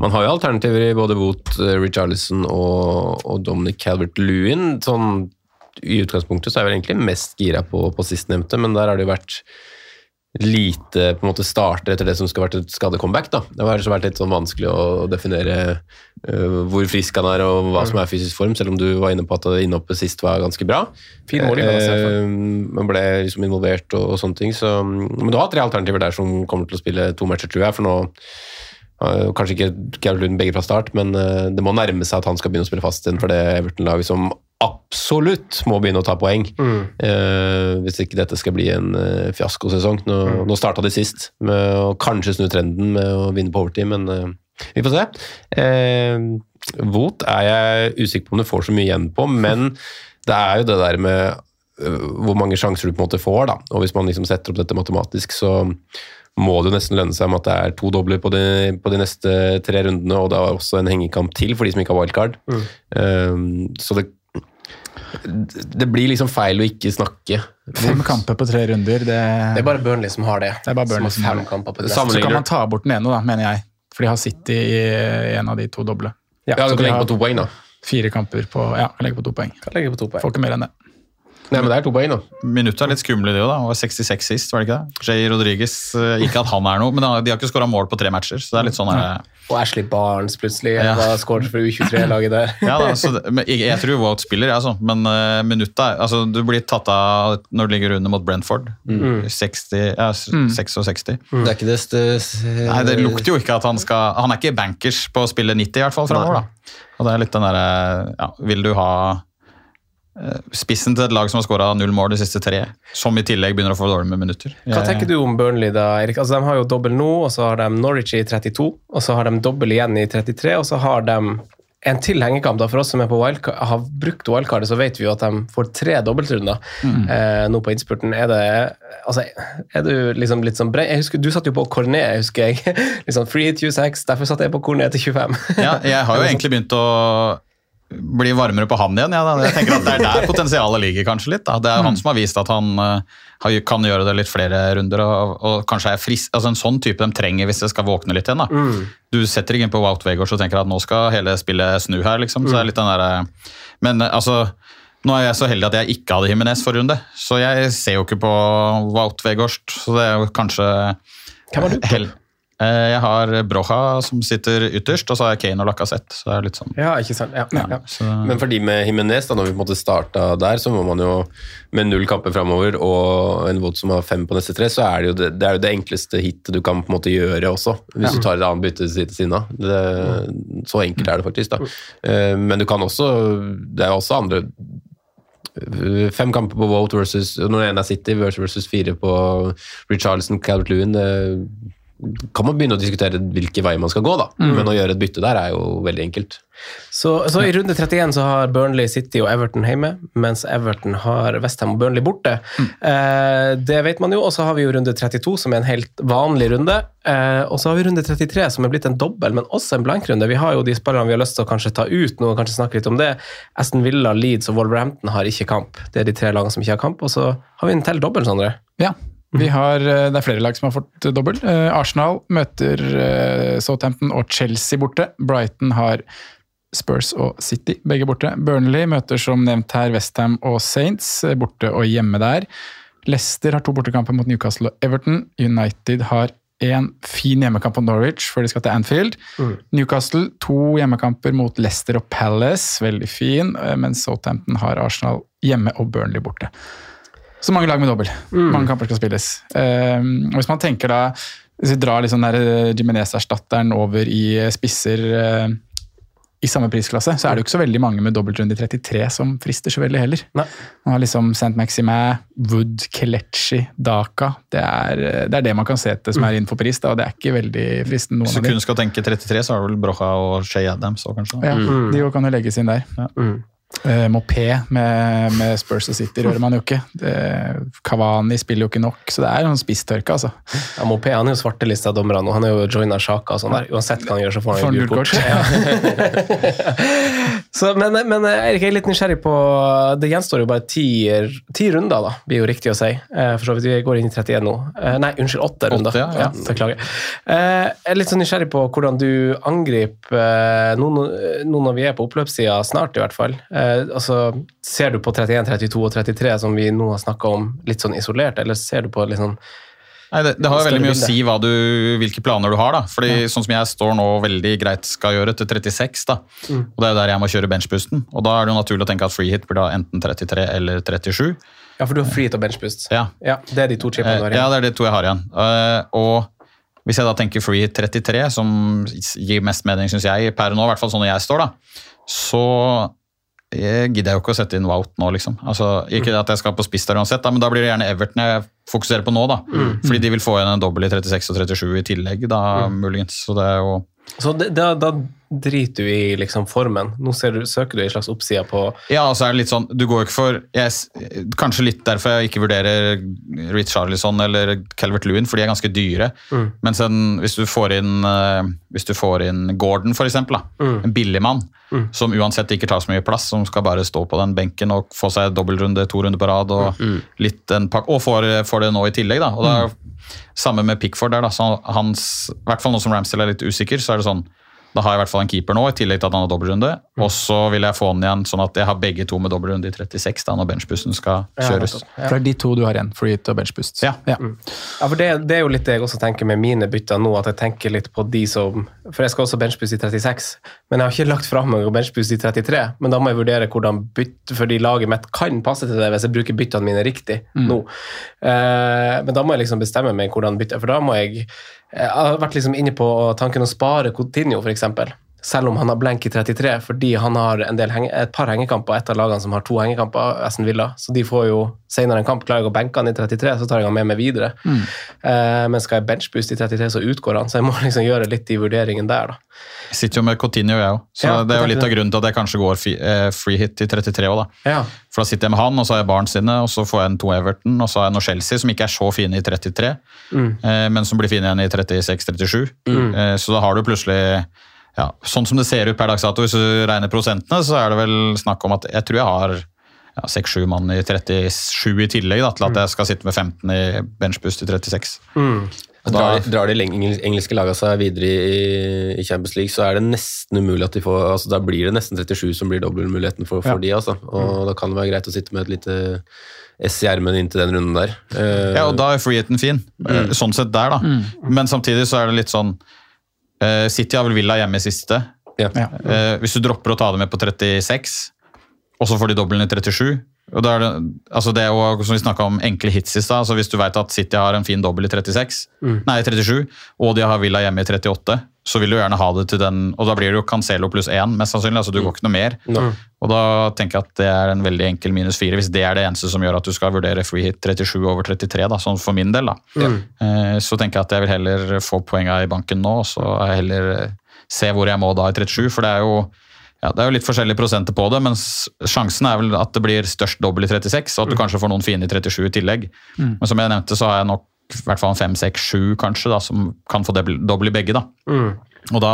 man har jo alternativer i både Woot, eh, Richarlison og, og Dominic Calvert-Lewin. Sånn, I utgangspunktet så er jeg vel egentlig mest gira på, på sistnevnte, men der har det jo vært lite på en måte starter etter det som skal vært et skadecomeback. da. Det har vært litt sånn vanskelig å definere uh, hvor frisk han er og hva som er fysisk form, selv om du var inne på at innhoppet sist var ganske bra. Fin fall. Eh, Man ble liksom involvert og, og sånne ting. Så, men du har tre alternativer der som kommer til å spille to matcher, tror jeg. For nå eh, Kanskje ikke Lund begge fra start, men eh, det må nærme seg at han skal begynne å spille fast igjen for det Everton-laget som absolutt må begynne å ta poeng. Eh, hvis ikke dette skal bli en eh, fiaskosesong. Nå, nå starta de sist med å kanskje snu trenden med å vinne på overtid, men eh, vi får se. Eh, Vot er jeg usikker på om du får så mye igjen på, men det er jo det der med øh, hvor mange sjanser du på en måte får. da, og Hvis man liksom setter opp dette matematisk, så må det jo nesten lønne seg med at det er to dobler på de, på de neste tre rundene, og det er også en hengekamp til for de som ikke har wildcard. Eh, så det, det blir liksom feil å ikke snakke. Fem kamper på tre runder, det, Det er bare Burnley som har det. Det er bare Burnley som har fem det. kamper på det. Så kan man ta bort den ene, da, mener jeg. For de har City i en av de to doble. Ja, ja du kan legge på to poeng, da. Fire kamper på Ja, kan legge på to poeng. Kan legge på to poeng. Får ikke mer enn det. Nei, men det er to poeng, da. Minuttet er litt skumle, det òg. Han var 66 sist, var det ikke det? Jay Rodriguez, eh, ikke at han er noe, men de har ikke skåra mål på tre matcher. Så det er litt sånn her, Og Ashley Barnes plutselig Ja. var skåret for U23-laget der. ja, da, så det, men jeg, jeg tror Wout spiller, jeg, altså. men uh, minuttet er altså, Du blir tatt av når du ligger under mot Brentford. 60, ja, s- 66. Det er ikke det Nei, Det lukter jo ikke at han skal Han er ikke bankers på å spille 90 i hvert fall framover. Og det er litt den derre ja, Vil du ha eh, spissen til et lag som har skåra null mål de siste tre, som i tillegg begynner å få dårlig med minutter? Hva tenker du om Burnley, da, Erik? Altså, de har jo dobbel nå, og så har de Norwich i 32, og så har de dobbel igjen i 33, og så har de en til hengekamp. da, For oss som er har brukt wildcardet, så vet vi jo at de får tre dobbeltrunder eh, nå på innspurten. Er det altså, er du liksom litt sånn brei? Jeg husker, Du satt jo på Cornet, husker jeg. liksom free 26, derfor satt jeg på Cornet til 25. Ja, jeg har jo egentlig begynt å bli varmere på han igjen. Ja. Jeg tenker at Det er der potensialet ligger kanskje litt. Da. Det er han som har vist at han uh, kan gjøre det litt flere runder. og, og kanskje er frisk, altså En sånn type de trenger hvis det skal våkne litt igjen. da. Du setter ikke inn på Wout Vegårs og tenker at nå skal hele spillet snu her. liksom. Så det er litt den der, eh, Men eh, altså, nå er jeg så heldig at jeg ikke hadde Jimenez forrige runde, så jeg ser jo ikke på Wout Weghorst. Så det er jo kanskje Hvem har du på? Eh, Jeg har Brocha som sitter ytterst, og så har jeg Kane og Lacassette. Så det er litt sånn Ja, ikke sant? Ja, ja. så, Men for de med Jimenez, da, når vi på en måte starta der, så må man jo med null kamper framover og en vot som har fem på neste tre, så er det jo det, det, er jo det enkleste hitet du kan på en måte gjøre også, hvis du tar et annet bytte til siden av. Så enkelt er det faktisk. da. Eh, Men du kan også Det er også andre eh, fem kamper på Vote versus Når den ene er City versus fire på Richarlison, Calvert Lewin kan man begynne å diskutere hvilke veier man skal gå, da. Mm. Men å gjøre et bytte der er jo veldig enkelt. Så, så i runde 31 så har Burnley City og Everton hjemme, mens Everton har Westham og Burnley borte. Eh, det vet man jo. Og så har vi jo runde 32, som er en helt vanlig runde. Eh, og så har vi runde 33, som er blitt en dobbel, men også en blankrunde. Vi har jo de spillerne vi har lyst til å kanskje ta ut nå, og kanskje snakke litt om det. Aston Villa, Leeds og Wolverhampton har ikke kamp. Det er de tre lagene som ikke har kamp. Og så har vi en til dobbel, Sondre. Ja. Vi har, eh, det er flere lag som har fått dobbel. Eh, Arsenal møter eh, Southampton og Chelsea borte. Brighton har Spurs og City, begge borte. Burnley møter som nevnt her Westham og Saints, eh, borte og hjemme der. Leicester har to bortekamper mot Newcastle og Everton. United har en fin hjemmekamp på Norwich før de skal til Anfield. Newcastle to hjemmekamper mot Leicester og Palace, veldig fin. eh, Mens Southampton har Arsenal hjemme og Burnley borte. Så mange lag med dobbel. Mange kamper skal spilles. Eh, hvis man tenker da, hvis vi drar liksom Jimenez-erstatteren over i spisser eh, i samme prisklasse, så er det jo ikke så veldig mange med dobbeltrunde i 33 som frister så veldig heller. Nei. Man har liksom St. Maximin, Wood, Kelechi, Daka. Det er, det er det man kan se etter som er innenfor pris, da, og det er ikke veldig fristende Hvis du de. kun skal tenke 33, så er det vel Brocha og Shay Adams òg, kanskje. Ja, De jo kan jo legges inn der. Eh, Mopé med, med Spurs og City rører man jo ikke. Det, Kavani spiller jo ikke nok, så det er noen spisstørke, altså. Ja, Mopé han er jo svartelista av dommerne, og han er jo joina Sjaka og sånn der. Uansett hva han gjør, så får han gult kort. så, men, men Erik, jeg er litt nysgjerrig på Det gjenstår jo bare ti, ti runder, da, blir jo riktig å si. Eh, For så vidt, vi går inn i 31 nå. Eh, Nei, unnskyld, åtte runder. ja, ja. beklager. Eh, Jeg er litt sånn nysgjerrig på hvordan du angriper eh, nå, nå- nå når vi er på oppløpssida, snart i hvert fall. Eh, altså, ser du på 31, 32 og 33, som vi nå har snakka om, litt sånn isolert, eller ser du på litt sånn Nei, det, det har veldig mye å si du, hvilke planer du har. da. Fordi sånn som jeg står nå veldig greit skal gjøre til 36, da. Mm. og det er jo der jeg må kjøre benchpusten. Og da er det jo naturlig å tenke at free hit blir da enten 33 eller 37. Ja, for du har free hit og benchpust. Ja, Ja, det er de to chipene du har igjen. ja det er de to jeg har igjen. Eh, og hvis jeg da tenker free hit 33, som gir mest mening, syns jeg, per nå, i hvert fall sånn når jeg står, da, så eh, gidder jeg jo ikke å sette inn Wout nå, liksom. Altså, ikke at jeg skal på spiss der uansett, da, men da blir det gjerne Everton jeg fokuserer på nå, da. Fordi de vil få igjen en dobbel i 36 og 37 i tillegg, da, muligens. Så det er jo Så det, da, da driter du i liksom formen. Nå ser du, søker du en slags oppside på Ja, så er det litt sånn, du går jo ikke for yes, Kanskje litt derfor jeg ikke vurderer Rich Charlison eller Calvert Lewin, for de er ganske dyre. Mm. Men sen, hvis, du får inn, eh, hvis du får inn Gordon, eksempel, da, en billig mann, som uansett ikke tar så mye plass, som skal bare stå på den benken og få seg dobbeltrunde, to runder på rad, og litt en pakk, og får, får det nå i tillegg. da, og da Samme med Pickford der, da, så hans, i hvert fall nå som Ramsdale er litt usikker, så er det sånn da har jeg i hvert fall en keeper nå, i tillegg til at han har dobbeltrunde. Og så vil jeg få han igjen, sånn at jeg har begge to med dobbeltrunde i 36 da, når benchbussen skal kjøres. Ja, For det er de to du har igjen, free hit og benchbust. Ja. Ja. Ja, for det, det er jo litt det jeg også tenker med mine bytter nå, at jeg tenker litt på de som For jeg skal også benchbust i 36, men jeg har ikke lagt fram noen benchbust i 33. Men da må jeg vurdere hvordan bytte, fordi laget mitt kan passe til det hvis jeg bruker byttene mine riktig nå. Uh, men da må jeg liksom bestemme meg hvordan bytte, for da må jeg Jeg har vært liksom inne på tanken å spare Coutinho, f.eks. Selv om han har blenk i 33, fordi han har en del henge, et par hengekamper. Et av lagene som har to hengekamper, Aston Villa. Så de får jo senere en kamp. Klarer jeg å benke han i 33, så tar jeg han med meg videre. Eh, men skal jeg benchboost i 33, så utgår han. Så jeg må liksom gjøre litt de vurderingene der, da. Jeg sitter jo med Coutinho, jeg òg. Så Ja, det er jo litt av grunnen til at jeg kanskje går eh, free hit i 33 òg, da. Ja. For da sitter jeg med han, og så har jeg barn sine, og så får jeg en to Everton, og så har jeg noe Chelsea, som ikke er så fine i 33, eh, men som blir fine igjen i 36-37. Eh, så da har du plutselig ja, Sånn som det ser ut per dags dato, hvis du regner prosentene, så er det vel snakk om at jeg tror jeg har ja, 6-7 mann i 37 i tillegg, da, til at jeg skal sitte med 15 i benchbust i 36. Og da, Drar, de- drar de engelske lagene seg videre i, i Champions League, så er det nesten umulig at de får altså Da blir det nesten 37 som blir dobbeltmuligheten for, for de. altså. Og da kan det være greit å sitte med et lite S i ermen inntil den runden der. Uh, Ja, og da er freeheaten fin. Mm. Sånn sett der, da. Men samtidig så er det litt sånn eh, City har vel Villa hjemme i siste. ja. Eh, hvis du dropper å ta det med på 36, og så får de dobbelen i 37 og da er det, altså det er jo som vi snakket om enkle hits i stad. altså Hvis du vet at City har en fin dobbel i 36, nei 37, og de har Villa hjemme i 38, så vil du gjerne ha det til den Og da blir det jo Cancelo pluss én, mest sannsynlig. altså Du går ikke noe mer. Nei. Og da tenker jeg at det er en veldig enkel minus fire, hvis det er det eneste som gjør at du skal vurdere free hit 37 over 33, da, sånn for min del. da. Eh, Så tenker jeg at jeg vil heller få poenga i banken nå, og så jeg heller eh, se hvor jeg må da i 37, for det er jo ja, Det er jo litt forskjellige prosenter på det, men sjansen er vel at det blir størst dobbel i 36, og at du kanskje får noen fine i 37 i tillegg. Men som jeg nevnte, så har jeg nok i hvert fall fem, 5, 6, 7 kanskje, da, som kan få dobbel i begge. da. Mm. Og da,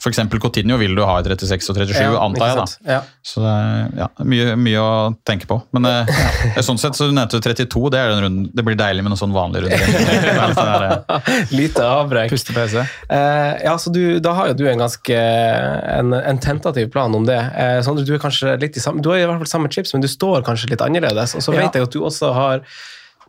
f.eks. Cotinio vil du ha i 36 og 37, Ja, antar jeg. da. Ja. Så det er ja, mye, mye å tenke på. Men eh, sånn sett, så du nevnte 32, det den runden. Det blir deilig med noen sånn vanlig runde. Lite avbrekk. Pustepause. Eh, ja, så du, Da har jo du en ganske en, en tentativ plan om det. Eh, Sondre, du er kanskje litt i samme, du har i hvert fall samme chips, men du står kanskje litt annerledes. Og så vet jeg at du også har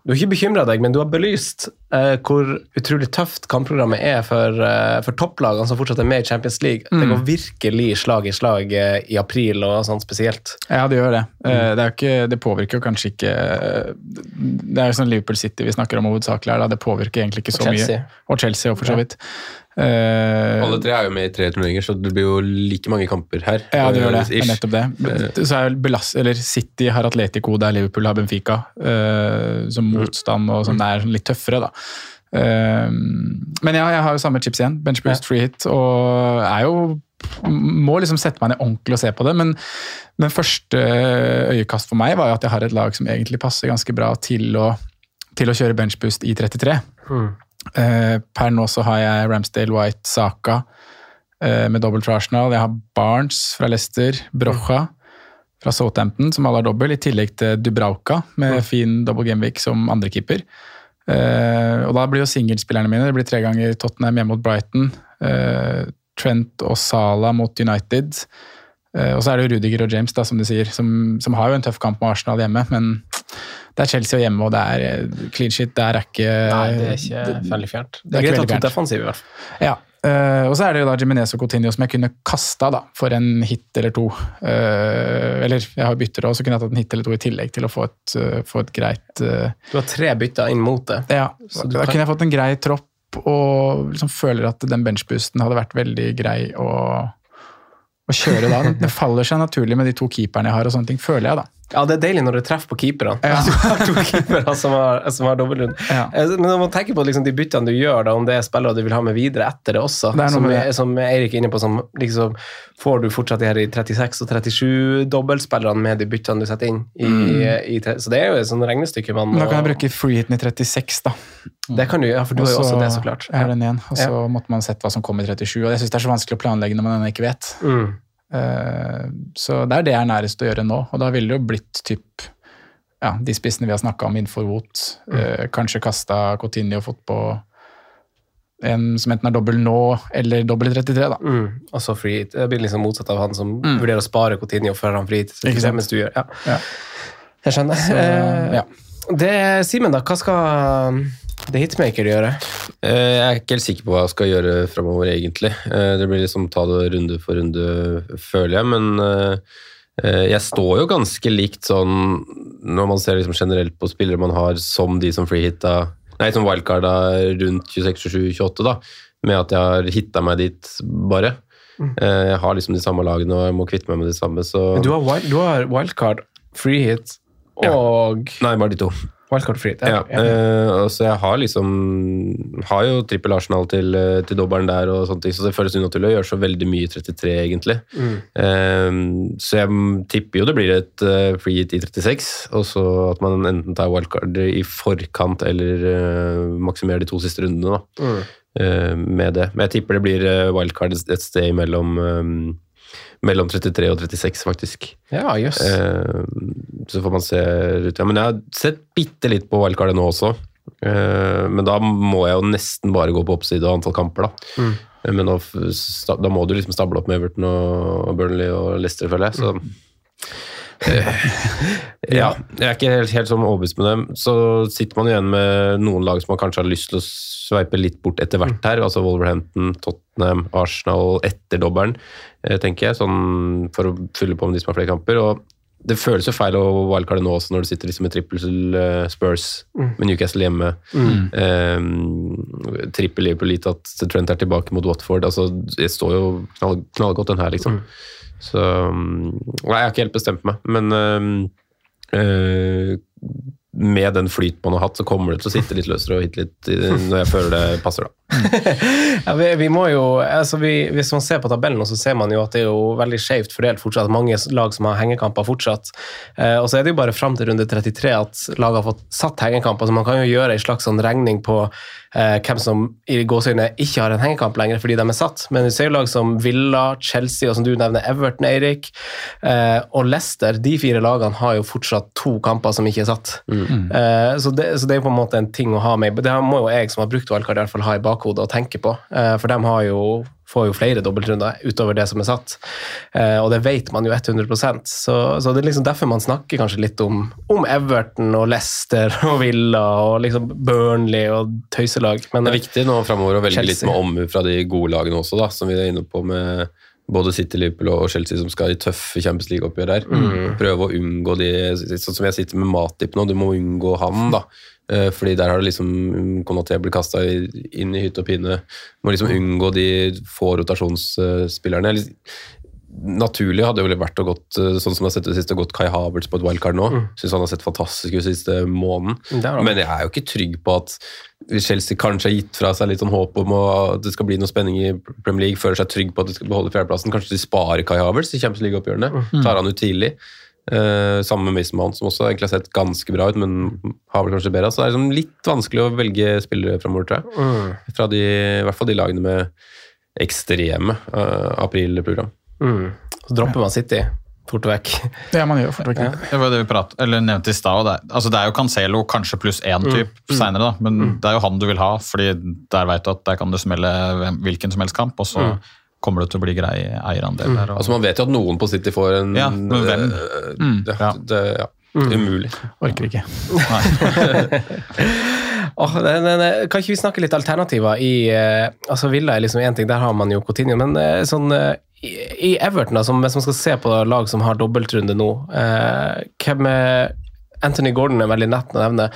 du har ikke bekymra deg, men du har belyst eh, hvor utrolig tøft kampprogrammet er for, eh, for topplagene som fortsatt er med i Champions League. Det Mm. går virkelig slag i slag eh, i april og sånn spesielt. Ja, det gjør det. Mm. Eh, Det, er ikke, det påvirker jo kanskje ikke eh, Det er jo sånn Liverpool City vi snakker om hovedsakelig her. Det påvirker egentlig ikke så og mye. Og Chelsea også, for så vidt. Eh, Alle tre er jo med i tre turneringer, så det blir jo like mange kamper her. Ja, det gjør det. Eh, er ish. nettopp det. Så er belast, eller City har Atletico, der Liverpool har Benfica. uh, som motstand og sånn. Det er sånn litt tøffere, da. Eh, men ja, jeg har jo samme chips igjen. Bench boost, free hit. Og er jo Må liksom sette meg ned ordentlig og se på det. Men, den første øyekast for meg var jo at jeg har et lag som egentlig passer ganske bra til å, til å kjøre bench boost i 33. Eh, per nå så har jeg Ramsdale, White, Saka uh, med dobbelt fra Arsenal. Jeg har Barnes fra Leicester, Brocha fra Southampton, som alle har dobbel, i tillegg til Dubrauka med fin double gameweek som andrekeeper. Uh, og da blir jo singelspillerne mine det blir tre ganger Tottenham hjemme mot Brighton. Uh, Trent og Sala mot United. Uh, og så er det jo Rudiger og James, da, som du sier, som, som har jo en tøff kamp med Arsenal hjemme, men det er Chelsea og hjemme, og det er eh, clean shit. Det er ikke Nei, det er ikke veldig fjernt. Det det er greit at du er defensiv, i hvert fall. Ja, Uh, og så er det jo da Jimenez og Coutinho som jeg kunne kasta for en hit eller to. Uh, eller jeg har bytter òg, så kunne jeg tatt en hit eller to i tillegg til å få et, uh, få et greit Du har tre bytter inn mot det. Ja, Så da kan- kunne jeg fått en grei tropp, og liksom føler at den benchboosten hadde vært veldig grei å, å kjøre da. Det faller seg naturlig med de to keeperne jeg har, og sånne ting, føler jeg da. Ja, det er deilig når du treffer på keeperne. Ja. Du har to keepere som har, som har dobbeltrunde. Ja. Eh, Men når man tenker på liksom de byttene du gjør, da, om det er spillere du vil ha med videre etter det også, Det som, det. som Eirik er inne på, som liksom Får du fortsatt de her i 36 og 37 dobbeltspillerne med de byttene du setter inn? I, i, i, så det er jo et sånt regnestykke man Mm. Men da kan jeg må- bruke freehiten i 36, da. Det kan du, ja, for du har jo også det, så klart. Og så måtte man sett hva som kom i 37, og jeg syns det er så vanskelig å planlegge når man ennå ikke vet. Mm. Eh, Så det er det jeg er nærest å gjøre nå, og da ville det jo blitt typ ja, de spissene vi har snakka om innenfor Wout. Eh, kanskje kasta Coutinho og fått på en som enten er dobbel nå eller dobbel 33, da. Mm. Altså så free hit. Det blir liksom motsatt av han som Mm. vurderer å spare Coutinho før han free hit. Mens du gjør, ja. Ja. Jeg skjønner. Så, Eh, ja. Det, Simen, da, hva skal The Hitmaker gjøre? Uh, Jeg er ikke helt sikker på hva jeg skal gjøre framover, egentlig. Uh, Det blir liksom ta det runde for runde, føler jeg, men uh, jeg står jo ganske likt sånn når man ser liksom generelt på spillere man har som de som freehitta Nei, som wildcarda rundt 26, 27, 28, da. Med at jeg har hitta meg dit, bare. Mm. Jeg har liksom de samme lagene og jeg må kvitte meg med de samme, så Men Du har, wild, du har wildcard, freehit og Ja. Nei, bare de to. Wildcard free hit. Ja, Uh, så jeg har liksom Har jo trippel Arsenal til, eh, til dobbelen der, og sånne ting, så det føles unaturlig å gjøre så veldig mye i 33, egentlig. Mm. Uh, så jeg tipper jo det blir et uh, free hit i 36, og så at man enten tar wildcard i forkant eller uh, maksimerer de to siste rundene da, Mm. eh, med det. Men jeg tipper det blir wildcard et sted mellom, eh, mellom 33 og 36, faktisk. Ja, yes. Eh, så får man se. Ja, men jeg har sett bitte litt på wildcardet nå også. Eh, men da må jeg jo nesten bare gå på oppside og antall kamper, da. Mm. Eh, Men da, da må du liksom stable opp med Everton og, Burnley og Leicester, føler jeg. Så mm. ja, jeg er ikke helt, helt sånn overbevist med dem. Så sitter man igjen med noen lag som man kanskje har lyst til å sveipe litt bort etter hvert her. Altså Wolverhampton, Tottenham, Arsenal etter dobbelen, eh, tenker jeg. Sånn for å fylle på med de som har flere kamper. Og det føles jo feil å wildcarde nå også, når du sitter liksom med trippel Spurs, Spurs, med Newcastle hjemme. Eh, trippel Liverpool litt at Trent er tilbake mot Watford. altså Det står jo knall, knallgodt, den her, liksom. Så mm, Nei, jeg har ikke helt bestemt meg, men um, eh, med den flyten man har hatt, så kommer det til å sitte litt løsere og hit litt når jeg føler det passer, da. Ja, vi, vi må jo, altså vi, hvis man ser på tabellen, så ser man jo at det er jo veldig skjevt fordelt fortsatt. Mange lag som har hengekamper fortsatt. Eh, og så er det jo bare fram til runde 33 at lag har fått satt hengekamper. Så man kan jo gjøre en slags sånn regning på eh, hvem som i gåseøynene ikke har en hengekamp lenger fordi de er satt. Men vi ser jo lag som Villa, Chelsea og som du nevner Everton, Eirik, eh, og Leicester. De fire lagene har jo fortsatt to kamper som ikke er satt. Eh, så, det, så det er på en måte en ting å ha med. Det må jo jeg som har brukt valgkart, i hvert fall ha i bakhodet og tenke på. Uh, for de har jo, får jo flere dobbeltrunder utover det som er satt. Uh, og det vet man jo 100 Så, så det er liksom derfor man snakker kanskje litt om, om Everton og Leicester og Villa og liksom Burnley og tøyselag. Men Det er viktig nå framover å velge litt med omhu fra de gode lagene også, da, som vi er inne på med både City, Liverpool og Chelsea som skal i tøffe Champions League-oppgjør her. Prøve å unngå de Sånn som jeg sitter med Matip nå, du må unngå han, da. Eh, Fordi der har det liksom Konaté blir kasta inn i hytte og pine. Må liksom unngå de få rotasjonsspillerne. Naturlig hadde jo vært å gått eh, sånn som jeg har sett det siste, gått Kai Havertz på et wildcard nå. Syns han har sett fantastisk ut siste måneden. Han. Men jeg er jo ikke trygg på at hvis Chelsea kanskje har gitt fra seg litt sånn håp om at det skal bli noe spenning i Premier League, føler seg trygg på at de skal beholde fjerdeplassen. Kanskje de sparer Kai Havertz i Champions League-oppgjørene. Tar han ut tidlig. Eh, sammen med Mason Mount, som også egentlig har sett ganske bra ut, men har vel kanskje bedre. Så det er liksom litt vanskelig å velge spillere framover, tror jeg. Fra de, I hvert fall de lagene med ekstreme uh, aprilprogram. Mm. Så dropper man City fort vekk. Ja, man gjør fort vekk det. Det var det vi prat, eller nevnte i stad. Det, altså det er jo Cancelo kanskje pluss én type senere, da, men det er jo han du vil ha. fordi der vet du at der kan du smelle hvilken som helst kamp, og så kommer det til å bli grei eierandel der. Og, Altså Man vet jo at noen på City får en Ja, men hvem? eh, det, ja. det, ja. Umulig. Orker ikke. oh, det, det, det, kan ikke vi snakke litt alternativer i uh, altså Villa er liksom én ting, der har man jo Coutinho, men uh, sånn eh, i, Everton, da, som, man skal se på lag som har dobbeltrunde nå eh, hvem er Anthony Gordon er veldig nett å nevne.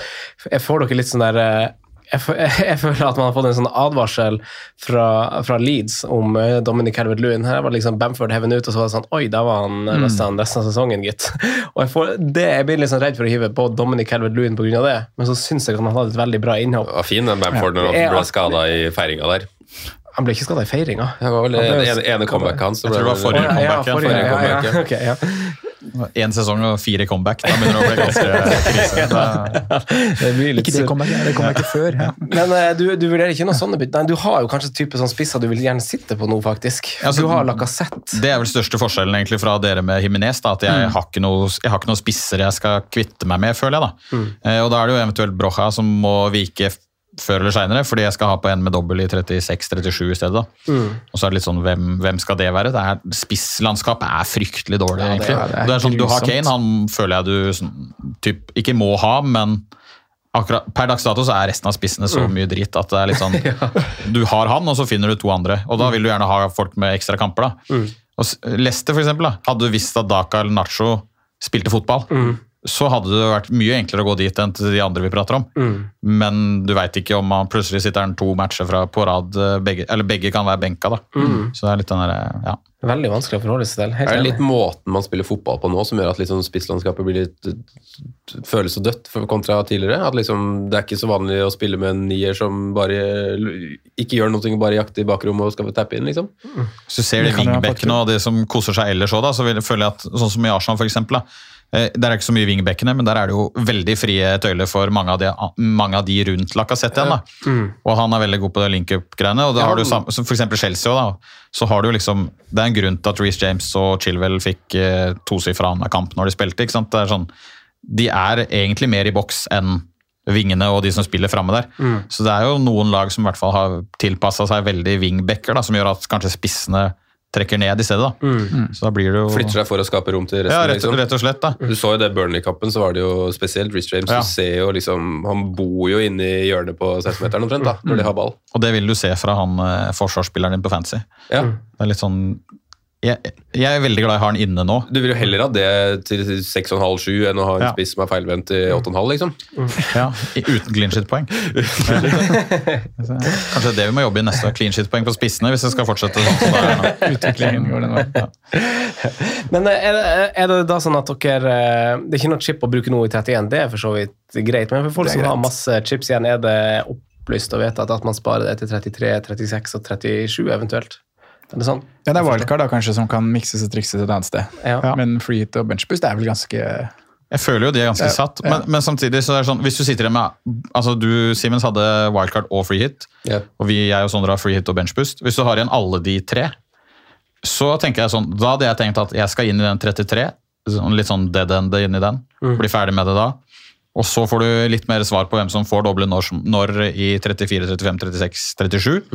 Jeg får dere litt sånn der eh, jeg, jeg føler at man har fått en sånn advarsel fra, fra Leeds om eh, Dominic Calvert-Lewin. Her var liksom Bamford heaven ut, og så var det sånn Oi, der var han mm. resten, resten av sesongen, gitt. Og jeg, får, det, jeg blir litt sånn redd for å hive på Dominic Calvert-Lewin pga. det, men så syns jeg at han hadde et veldig bra innhopp. Det var fin den Bamford når han ble skada i feiringa der. Han ble ikke skada i feiringa. Det var vel Han ene, ene comebacket hans. Jeg tror det var forrige comeback, ja, forrige, forrige ja, ja, ja. okay, ja. Én sesong og fire comeback. Da begynner det å bli ganske krise. Da, Det blir litt Ikke det kommer ikke, det comebacket før. Ja. Men eh, du, du vurderer ikke noe sånne bytte? Nei, du har jo kanskje type sånn spisser du vil gjerne sitte på nå, faktisk. Ja, så- du har Lacassette. det er vel største forskjellen egentlig fra dere med Jimenez. At jeg, har ikke noe, jeg har ikke noen spisser jeg skal kvitte meg med, føler jeg. da. Mm. og da er det jo eventuelt Brocha som må vike før eller seinere, fordi jeg skal ha på en med dobbel i 36-37 i stedet. da. Og så er det litt sånn, hvem, hvem skal det være? Det er, spisslandskapet er fryktelig dårlig, Ja, det er- det er det er sånn, Du har. Kane, han føler jeg du sånn, typ, ikke må ha, men akkurat, per dags dato så er resten av spissene så mye dritt at det er litt sånn Du har han, og så finner du to andre. Og da vil du gjerne ha folk med ekstra kamper. da. Og Leste Leicester, for eksempel, da, hadde du visst at Daka eller Nacho spilte fotball, så hadde det vært mye enklere å gå dit enn til de andre vi prater om. Men du veit ikke om man plutselig sitter han to matcher fra på rad, eh, begge, eller begge kan være benka. da. Så det er litt den der, ja. Veldig vanskelig å forholde seg til. Helt Er det enig. litt måten man spiller fotball på nå som gjør at liksom spisslandskapet blir litt, føles så dødt kontra tidligere? At liksom, Det er ikke så vanlig å spille med en nier som bare ikke gjør noe, bare jakter i bakrommet og skal tappe inn, liksom? Hvis du ser de wingbackene og de som koser seg ellers òg, så vil, føler jeg at sånn som i Arsenal for eksempel, da, eh, Der er ikke så mye wingbackene, men der er det jo veldig frie tøyler for mange av de, mange av de rundt Lacassette igjen. da. Og han er veldig god på det link-up-greiene. og da har du som for eksempel Chelsea da, så har du liksom, Det er en grunn til at Reece James og Chilwell fikk eh, tosifra av kamp når de spilte. ikke sant? Det er sånn, De er egentlig mer i boks enn vingene og de som spiller framme der. Så det er jo noen lag som i hvert fall har tilpassa seg veldig wingbacker, da, som gjør at kanskje spissene trekker ned i stedet. da. Så da blir det jo Flytter seg for å skape rom til resten. ja, rett, liksom. rett og slett. da. Du så jo det Burnley-kappen, så var det jo spesielt Rich James. Ja. Du ser jo liksom, Han bor jo inne i hjørnet på 16-meteren omtrent, da, når de har ball. Og det vil du se fra han eh, forsvarsspilleren din på Fancy. Ja. Det er litt sånn jeg, jeg er veldig glad jeg har den inne nå. Du vil jo heller ha det til 6,5-7 enn å ha en Ja. spiss som er feilvendt i 8,5, liksom. Ja, Uten clean shit-poeng. Kanskje det vi må jobbe i neste år. Clean shit-poeng på spissene hvis det skal fortsette sånn som det er nå. Går den veien. Men eh, er det, er det da sånn at dere eh, Det er ikke noe chip å bruke nå i 31, det er for så vidt greit. Men for folk som har masse chips igjen, er det opplyst å vite at, at man sparer det til 33, 36 og 37 eventuelt? Er det sånn? Ja, det er wildcard da, kanskje som kan mikses og trikses et annet sted. Ja. Men free hit og benchboost er vel ganske Jeg føler jo de er ganske Ja, satt, ja. men, men samtidig så er det sånn Hvis du sitter igjen med Altså du, Simens, hadde wildcard og free hit, Ja. og vi, jeg og Sondre har free hit og benchboost. Hvis du har igjen alle de tre, så tenker jeg sånn Da hadde jeg tenkt at jeg skal inn i den 33, sånn, litt sånn dead end inn i den. Bli ferdig med det da. Og så får du litt mer svar på hvem som får doble når, når i 34, 35, 36, 37.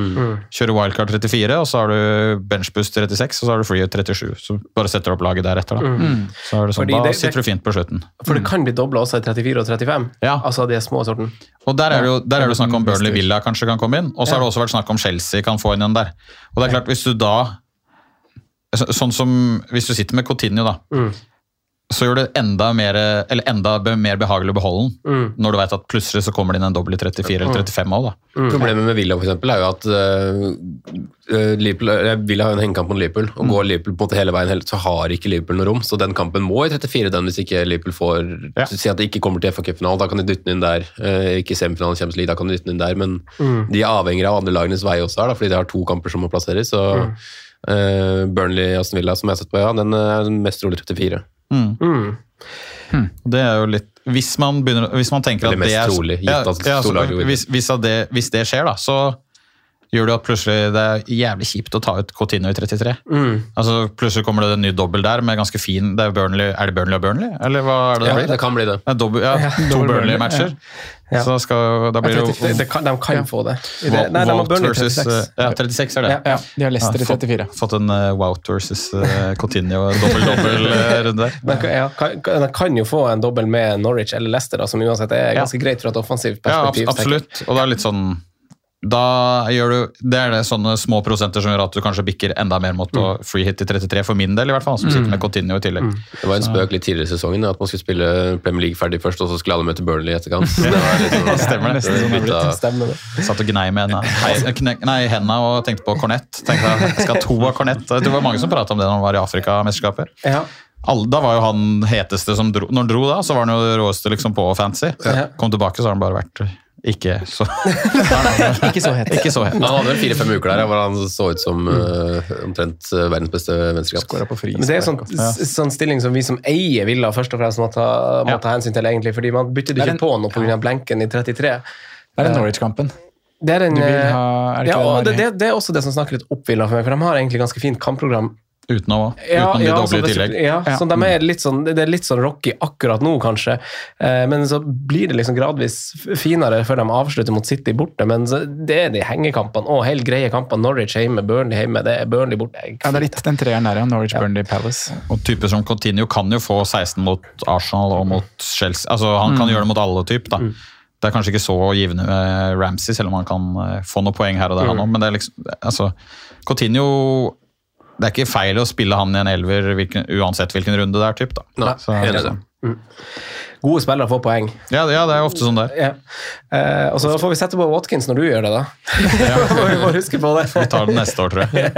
Kjører wildcard 34, og så har du benchboost 36, og så har du free 37. Så bare setter du opp laget deretter, da. Så er det sånn, Fordi da det- sitter du fint på slutten. For det kan bli dobla også i 34 og 35? Ja. Altså de små sorten? Og der er det jo der er det snakk om Burnley Villa kanskje kan komme inn. Og så har det også vært snakk om Chelsea kan få inn en der. Og det er klart, hvis du da Sånn som hvis du sitter med Coutinho, da. Så gjør det enda mer, eller enda mer behagelig å beholde den. Når du vet at plutselig så kommer det inn en dobbel i 34 eller 35 òg, da. Problemet med Villa for eksempel, er jo at uh, Liverpool, eh, Villa har en hengekamp mot Liverpool, og går Liverpool på en måte hele veien, så har ikke Liverpool noe rom. Så den kampen må i 34, den hvis ikke Liverpool får Ja. Si at det ikke kommer til FA Cup-finalen, da kan de dytte den inn der. Uh, ikke semifinalen Champions League, da kan de dytte den inn der, men de er avhengig av andre lagenes vei også her, da, fordi de har to kamper som må plasseres. Så Uh, Burnley-Aston Villa, som jeg har sett på, ja, den er mest rolig 34. Mm. Og Det er jo litt Hvis man, begynner, hvis man tenker at det er trolig, gitt at ja, så hvis, hvis, det, hvis det skjer, da, så gjør det at plutselig det er jævlig kjipt å ta ut Coutinho i 33. Altså Plutselig kommer det en ny dobbel der med ganske fin det Er, Burnley, er det Burnley og Burnley, eller hva er det Ja, det blir? det kan bli det. Dobbel, ja, to Burnley-matcher. Ja. Så skal, da blir det jo de kan, de kan få det. Det nei, de har Burnley versus 36. eh, Ja, 36 er det. Ja, Ja, de har Leicester i Ja, fått- 34. Fått en uh, Wout versus uh, Coutinho dobbel-dobbel-runde kan- ja, kan, kan- de kan jo få en dobbel med Norwich eller Leicester, da, som uansett er Ja. ganske greit fra et offensivt Ja, perspektiv. Ja, absolutt. Og det er litt sånn da gjør du, Det er det sånne små prosenter som gjør at du kanskje bikker enda mer mot å free hit i 33, for min del i hvert fall, som sitter med Coutinho i tillegg. Det var en spøk litt tidligere i sesongen at man skulle spille Premier League ferdig først, og så skulle alle møte Burnley i etterkant. Det var litt sånn, Stemmer det. det var bytta- Stemmer det. Satt og gnei med henne. Hei, nei, henda og tenkte på kornett. Tenkte jeg, jeg skal ha to av kornett. Det var mange som prata om det når han var i Afrikamesterskapet. Ja. Alle- Da var jo han heteste som dro. Når han dro da, så var han jo det råeste liksom på fancy. Ja. Kom tilbake, så har han bare vært ikke så Ikke så het. Ikke så het. Han hadde vel fire-fem uker der hvor han så ut som uh, omtrent eh, verdens beste venstrekant. Men det er sånn, sånn stilling som vi som eier Villa først og fremst må ta, må ta hensyn til, egentlig, fordi man bytter ikke på noe pga. blenken i 33. Det er den Norwich-kampen. Det er, en, eh, ha Er det ja, det? det, det er også det som snakker litt opp Villa for meg, for de har egentlig ganske fint kampprogram. Uten å Ja, Uten de ja, doble altså, i tillegg. Ja, Ja. Så de er litt sånn, det er litt sånn rocky akkurat nå, kanskje. Eh, men så blir det liksom gradvis finere før de avslutter mot City borte. Men så, det er de hengekampene og helt greie kampene. Norwich hjemme, Burnley hjemme. Det er Burnley borte. Ja, det er litt den treeren der, ja. Norwich, Burnley, Palace. Og typer som Coutinho kan jo få 16 mot Arsenal og mot Chelsea. Altså, han Mm. kan gjøre det mot alle typer, da. Det er kanskje ikke så givende med Ramsey, selv om han kan eh, få noen poeng her og der, han Mm. òg. Men det er liksom altså, Coutinho Det er ikke feil å spille han i en elver hvilken, uansett hvilken runde det er, typ, da. Nei, Så, i det. Gode spillere får poeng. ja, ja, det er ofte sånn det. Ja. Eh, og så får vi sette på Watkins når du gjør det, da. vi må huske på det. Vi tar den neste år, tror jeg.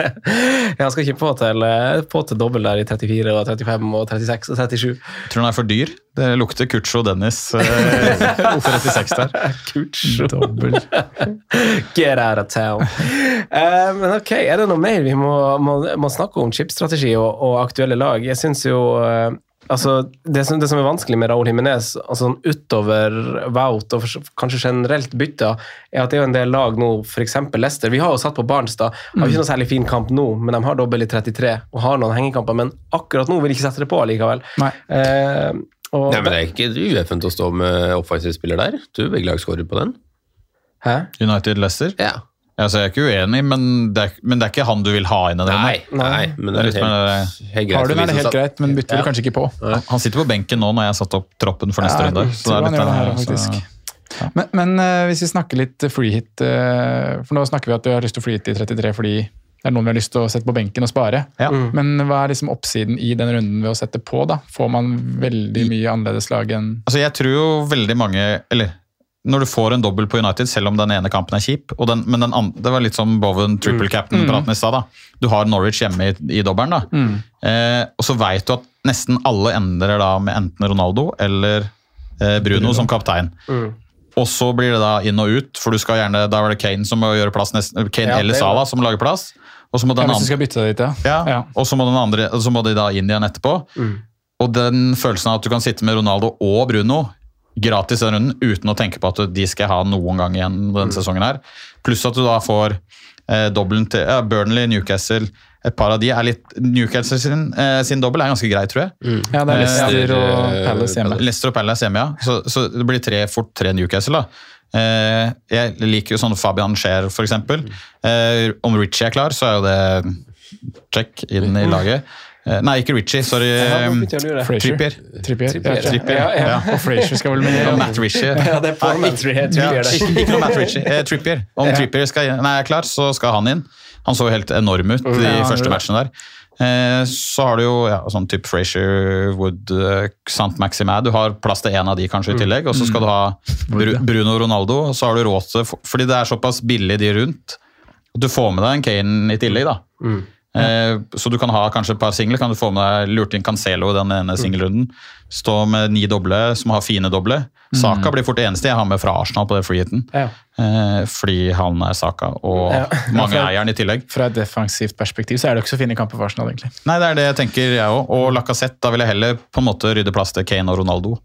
Jeg skal ikke på til, eh, på til dobbel der i 34 og 35 og 36 og 37. Tror han er for dyr. Det lukter Kucho Dennis eh, 36 der. Kucho. Dobbel. Get out of town. Eh, men ok, er det noe mer vi må, må, må snakke om chipstrategi og, og aktuelle lag? Jeg syns jo eh, altså, det, som, det som er vanskelig med Raúl Jiménez, altså sånn utover Wout og for, kanskje generelt bytter, er at det er en del lag nå, f.eks. Leicester. Vi har jo satt på Barnstad. Har ikke noe særlig fin kamp nå, men de har dobbel i 33 og har noen hengekamper. Men akkurat nå vil de ikke sette det på likevel. Nei. Eh, og, Nei, men Det er ikke ueffent å stå med offensiv spiller der. Du, begge lag skårer på den. Hæ? United Leicester. Ja. Altså, jeg er ikke uenig, men det er, men det er ikke han du vil ha inn i den. Nei, nei, men det er Det er litt helt, helt greit. Har du den, er det helt greit, men bytter Ja. du kanskje ikke på. Han sitter på benken nå når jeg har satt opp troppen for neste Ja, runde. jeg det gjør det her, faktisk. Men, men uh, hvis vi snakker litt free hit eh, For nå snakker vi at du har lyst til å free hit i 33 fordi det er noen vi har lyst til å sette på benken og spare. Ja. Mm. Men hva er liksom oppsiden i den runden ved å sette på? da? Får man veldig mye annerledes lag enn Altså, jeg tror jo veldig mange Eller når du får en dobbel på United, selv om den ene kampen er kjip den, Men den andre, det var litt som Bowen triple captain-praten i stad. Du har Norwich hjemme i, i dobbelen, da. Eh, og så veit du at nesten alle endrer da med enten Ronaldo eller eh, Bruno, som kaptein. Og så blir det da inn og ut, for du skal gjerne, da er det Kane som må gjøre plass, nesten, Kane Ja, eller er Salah som lager plass. Og så må den andre dit, ja. ja, Ja. Og så må, den andre, så må de da inn igjen etterpå. Og den følelsen av at du kan sitte med Ronaldo og Bruno gratis den runden uten å tenke på at de skal ha noen gang igjen denne sesongen her. Pluss at du da får eh, til ja, Burnley, Newcastle Et par av de er litt Newcastle sin, eh, sin dobbel er ganske grei, tror jeg. ja, det er Eh, Leicester og eh, Palace hjemme. Leicester og Palace hjemme, ja. Så, så det blir tre, fort tre Newcastle, da. Eh, jeg liker jo sånn Fabian Scheer, for eksempel. Eh, om Richie er klar, så er jo det check inn i laget. Eh, nei, ikke Ritchie. sorry. Frazier. Trippier. Trippier. Trippier, Trippier, ja, ja. ja. Og Frazier skal vel med. Og Matt Ritchie. Ja, det er Paul Nei, Matt Ritchie, ja, ikke, noe Matt Ritchie. Eh, Trippier. Om Ja. Trippier skal, nei, er klar, så skal han inn. Han så helt enorm ut de Ja, første matchene der. Eh, så har du jo ja, sånn type Frazier, Wood, eh, Sant Maxime, Du har plass til én av de kanskje i tillegg. Og så skal du ha Bru Bruno Ronaldo, og så har du råd til Fordi det er såpass billig de rundt. at Du får med deg en Kane i tillegg, da. Eh, så du kan ha kanskje et par singler. Kan du få med deg lurt inn Cancelo i den ene singelrunden. Stå med ni doble som har fine doble. Saka blir fort det eneste jeg har med fra Arsenal på det freeheaten. Ja. Eh, fordi han er Saka, og Ja. mange eier han i tillegg. Fra et defensivt perspektiv så er det ikke så fine kamper for Arsenal, egentlig. Nei, det er det jeg tenker, jeg òg. Og Lacassette, da vil jeg heller på en måte rydde plass til Kane og Ronaldo.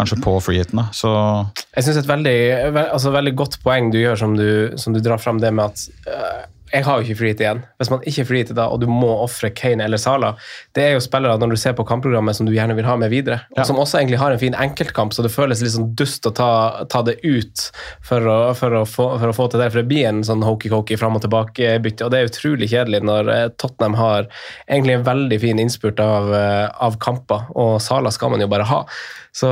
Kanskje på freeheaten, da. Så Jeg synes et veldig, altså, veldig godt poeng du gjør, som du, som du drar fram det med at øh, jeg har jo ikke frihet igjen. Hvis man ikke er frihet da, og du må ofre Kane eller Sala, det er jo spillere når du ser på kampprogrammet som du gjerne vil ha med videre, og som også egentlig har en fin enkeltkamp, så det føles litt sånn dust å ta, ta det ut for å, for, å få, for å få til det, for det blir en sånn hokey-cokey fram og tilbake-bytte, og det er utrolig kjedelig når eh, Tottenham har egentlig en veldig fin innspurt av, eh, av kamper, og Sala skal man jo bare ha. Så,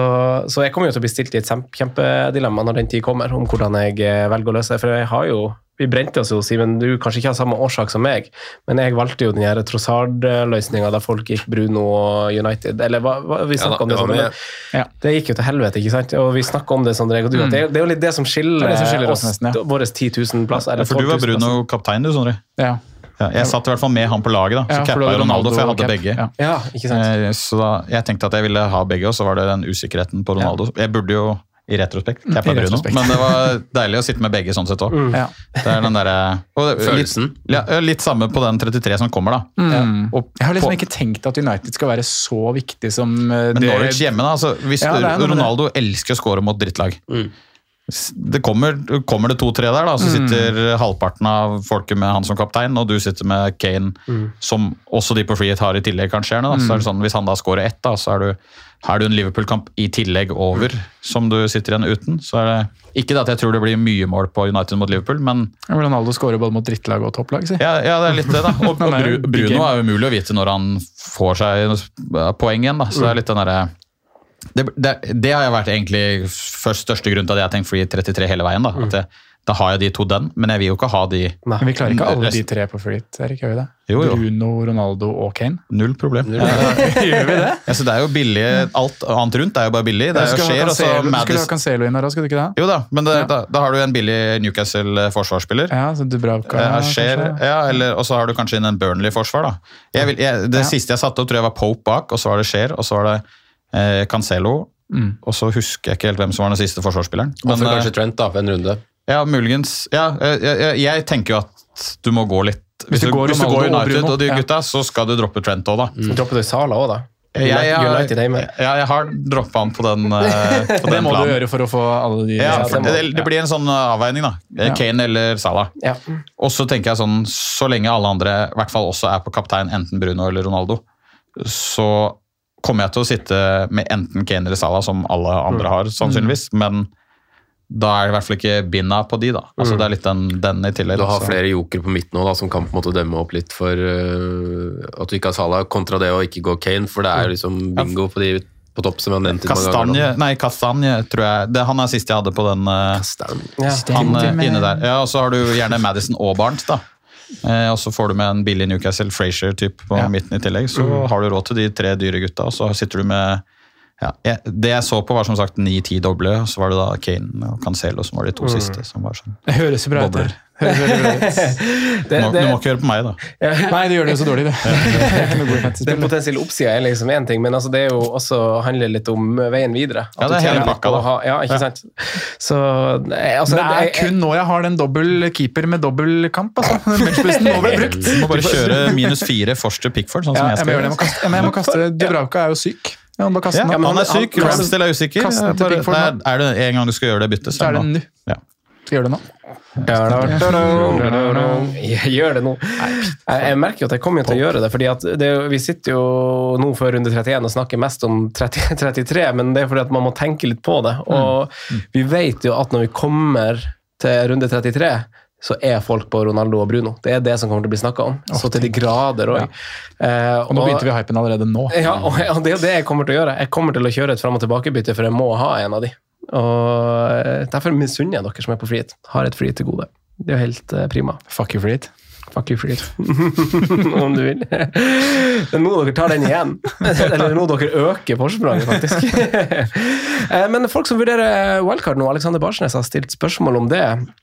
så jeg kommer jo til å bli stilt i et kjempedilemma når den tid kommer, om hvordan jeg eh, velger å løse det. For jeg har jo Vi brente oss jo, Simen, du kanskje ikke har samme årsak som meg, men jeg valgte jo den her Trossard-løsninga der folk gikk Bruno og United. Eller hva, hva, vi Ja om det sånn. Ja. Det gikk jo til helvete, ikke sant? Og vi snakka om det, Sondre. og du, at det, det er jo litt det som skiller, Det er det som skiller oss oss, nesten, ja. våre 10 000 plasser. eller For du var Bruno-kaptein, du, Sondre. Ja. Ja, jeg satt i hvert fall med han på laget, da. Så Ja, cappa jeg Ronaldo, for jeg hadde cap. begge. Ja. Ja, ikke sant? Eh, Så da, jeg tenkte at jeg ville ha begge, og så var det den usikkerheten på Ronaldo. Jeg burde jo i retrospekt cappa i Bruno, retrospekt. men det var deilig å sitte med begge sånn sett òg. Ja. Det er den der, og Følelsen. Litt, ja, litt samme på den 33 som kommer, da. Mm. Og Jeg har liksom på- ikke tenkt at United skal være så viktig som eh, Men det Norwich hjemme, da. Altså, hvis Ja, er Ronaldo elsker å score mot drittlag. Mm. Det kommer, kommer det to-tre der, da, så Mm. sitter halvparten av folket med han som kaptein, og du sitter med Kane, som også de på Freehit har i tillegg, kanskje. Da. Så er det sånn, hvis han da scorer ett, da, så er du, har du en Liverpool-kamp i tillegg over, som du sitter igjen uten. Så er det ikke at jeg tror det blir mye mål på United mot Liverpool, men Ronaldo skårer både mot drittlag og topplag, si. ja, ja, det er litt det, da. Og, og er Bruno er umulig å vite når han får seg poeng igjen, da. Så det er litt den derre det, det, det har jeg vært egentlig først største grunn til at jeg har tenkt free 33 hele veien. Da at jeg, da har jeg de to den, men jeg vil jo ikke ha de Men vi klarer ikke alle de tre på freehit, Erik, gjør vi det? Jo, jo. Bruno, Ronaldo og Kane. Null problem. Gjør vi det? Ja, så det er jo billig, Alt annet rundt er jo bare billig. Det er jo skal ha Scheer og så Cancelo- du skulle ha. Cancelo inn her òg, skal du ikke det? Jo da, men det, Ja. da, da har du en billig Newcastle-forsvarsspiller. Ja, så Dubravka Ja, Scheer, ja, eller- og så har du kanskje inn en Burnley-forsvar. da. Jeg vil, jeg, det Ja. siste jeg satte opp, tror jeg var Pope bak, og så var det Skjer, og så var det eh, Cancelo. Mm. Og så husker jeg ikke helt hvem som var den siste forsvarsspilleren. Men, Hvorfor eh, kanskje Trent da, for en runde? ja, muligens. Ja, jeg, jeg, jeg tenker jo at du må gå litt Hvis, du du, går hvis du går Ronaldo og United og de ja. gutta, så skal du droppe Trent òg, da. Så Droppe du Sala òg, da? Jeg, jeg, ja, jeg har droppa han på den, på den Det må du planen. gjøre for å få alle de Ja, Ja, det det, det blir en sånn avveining, da. Ja. Kane eller Salah. Ja. Og så tenker jeg sånn, så lenge alle andre i hvert fall også er på kaptein, enten Bruno eller Ronaldo, så kommer jeg til å sitte med enten Kane eller Salah, som alle andre har, sannsynligvis. Men da er det i hvert fall ikke binda på de, da. Altså Det er litt den, den i tillegg. Du har så- flere jokere på midten nå da, som kan på en måte demme opp litt for uh, at du ikke har Salah, kontra det å ikke gå Kane, for det er liksom bingo på de på topp som jeg har nevnt. Kastanje, nei, Kastanje, tror jeg. Det, han er siste jeg hadde på den. uh, Kastanje. Ja. han eh, inne der. Ja, Og så har du gjerne Madison og Barnt, da. Eh, og så får du med en billig Newcastle Frazier-type på Ja. midten i tillegg. Så har du råd til de tre dyre gutta, og så sitter du med ja, Det jeg så på, var som sagt ni-ti doble, og så var det da Kane og Cancelo som var de to siste. som var sånn. Det høres bra ut. Høres veldig bra ut. Det, Du må, det, du må ikke høre på meg, da. Nei, du gjør det jo så dårlig, det. Det noe den potensielle oppsida er liksom én ting, men altså det er jo også handler litt om veien videre. At Ja, det er hele pakka, da. ha- Ja, ikke Ja. sant. Så nei, altså, Det er kun nå jeg har den dobbel keeper med dobbeltkamp, altså. Den benchbussen må bli brukt. Du må bare kjøre minus fire Forster Pickford, sånn som Ja, jeg jeg må skal gjøre det. Jeg må kaste, ja, men jeg må kaste Dubravka er jo syk. Ja, han, Ja, han er syk, Ramsdale er usikker. Til Bare, det er, er det en gang du skal gjøre det byttet, Så er det nå. Ja. Skal jeg gjøre det nå? Gjør det nå. Jeg, merker jo at jeg kommer til å gjøre det. fordi det, Vi sitter jo nå før runde 31 og snakker mest om 30, 33, men det er fordi at man må tenke litt på det. Og vi vet jo at når vi kommer til runde 33 så er folk på Ronaldo og Bruno. Det er det som kommer til å bli snakka om. Så til de grader òg. Og nå begynte vi hypen allerede nå. Ja, og det er det jeg kommer til å gjøre. Jeg kommer til å kjøre et fram- og tilbakebytte, for jeg må ha en av de. Og eh, Derfor misunner jeg dere som er på frihet. Har et frihet til gode. Det er jo helt eh, prima. Fuck you for it. Fuck you it. Om du vil. Det er nå dere tar den igjen. Eller nå dere øker forspranget, faktisk. Eh, Men folk som vurderer wildcard nå, Alexander Barsnes har stilt spørsmål om det.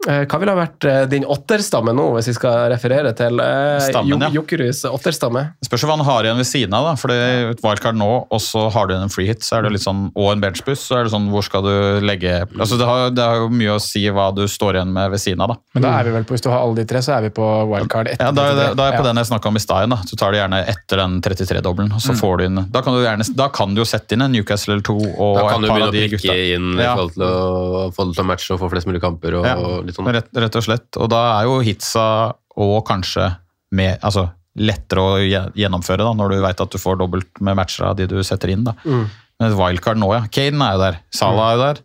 Eh, Hva ville ha vært eh, din åtterstamme nå, hvis vi skal referere til Stammen, ja. Jokerus åtterstamme? Spørs hva han har igjen ved siden av. da, for det et wildcard nå, og så har du en free hit, så er det litt sånn, og en benchbuss, så er det sånn, hvor skal du legge altså det har, det har jo mye å si hva du står igjen med ved siden av. da. Men da er vi vel på, hvis du har alle de tre, så er vi på wildcard etter Ja, Da er, det, 33. da er jeg på Ja. den jeg snakka om i stad. igjen, da. Du tar det gjerne etter den 33-dobbelen. så Mm. får du inn, Da kan du gjerne, da kan du jo sette inn en Newcastle eller to og Da kan du begynne å gutta. inn i forhold til å få det til å matche og få flest mulig kamper. og Ja, litt sånn. rett, rett og slett. Og da er jo hitsa og kanskje med, altså, lettere å gjennomføre da, når du veit at du får dobbelt med matcher av de du setter inn. da. Mm. Men et wildcard nå, ja. Caden er jo der. Salah er jo der.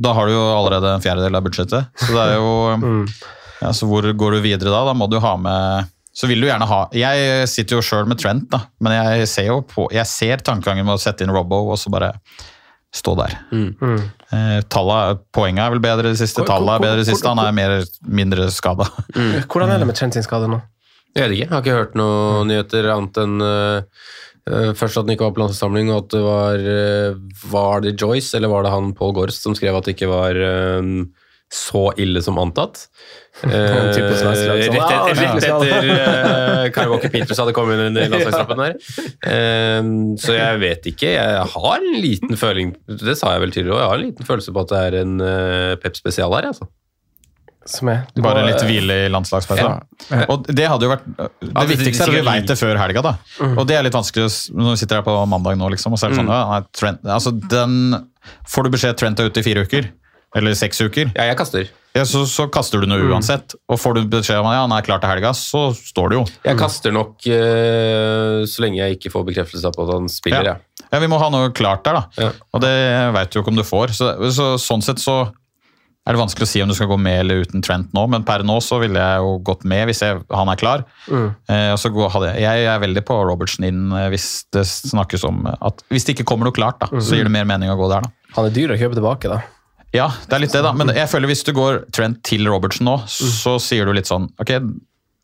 Da har du jo allerede en fjerdedel av budsjettet. Så det er jo Mm. Ja, så hvor går du videre da? Da må du ha med så vil du gjerne ha Jeg sitter jo sjøl med Trent, da, men jeg ser jo på Jeg ser tankegangen med å sette inn Robbo og så bare stå der. Mm. Eh, tallet, poenget er vel bedre det siste, tallet er bedre bedre det siste. Han er mer, mindre skada. Hvordan er det med Trent sin skade nå? Jeg vet ikke, jeg har ikke hørt noen nyheter annet enn eh, først at den ikke var på landslagssamling, og at det var uh, Var det Joyce, eller var det han Paul Gorst som skrev at det ikke var eh, så ille som antatt? Eh, sånn, rett, «Ah, etter, rett ja». etter uh, Kyle Walker Peters hadde kommet inn i landslagstroppen der. Eh, så jeg vet ikke. Jeg har en liten føling Det sa jeg vel tidligere òg, jeg har en liten følelse på at det er en eh, Pep spesial her. Altså. Som du Bare må- litt hvile i landslagspausen. Ja. Og det hadde jo vært Det viktigste er at vi veit det før helga, da. Og det er litt vanskelig når vi sitter her på mandag nå, liksom, og så er det sånn ja, nei, Trent, altså den, Får du beskjed Trent er ute i fire uker, eller seks uker, Ja, jeg kaster. ja, så, så kaster du noe uansett. Og får du beskjed om at ja, han er klar til helga, så står det jo. Jeg kaster nok eh, så lenge jeg ikke får bekreftelse på at han spiller. Ja. Ja. Ja, Vi må ha noe klart der, da. Ja. Og det veit du jo ikke om du får. Så, så, sånn sett så er det vanskelig å si om du skal gå med eller uten Trent nå, men per nå så ville jeg jo gått med hvis jeg, han er klar. Eh, og så gå, hadde jeg, jeg er veldig på Robertsen inn eh, hvis det snakkes om at Hvis det ikke kommer noe klart, da, så gir det mer mening å gå der, da. Han er dyr å kjøpe tilbake, da. Ja, det er litt det, da. Men jeg føler hvis du går Trent til Robertsen nå, så sier du litt sånn Ok,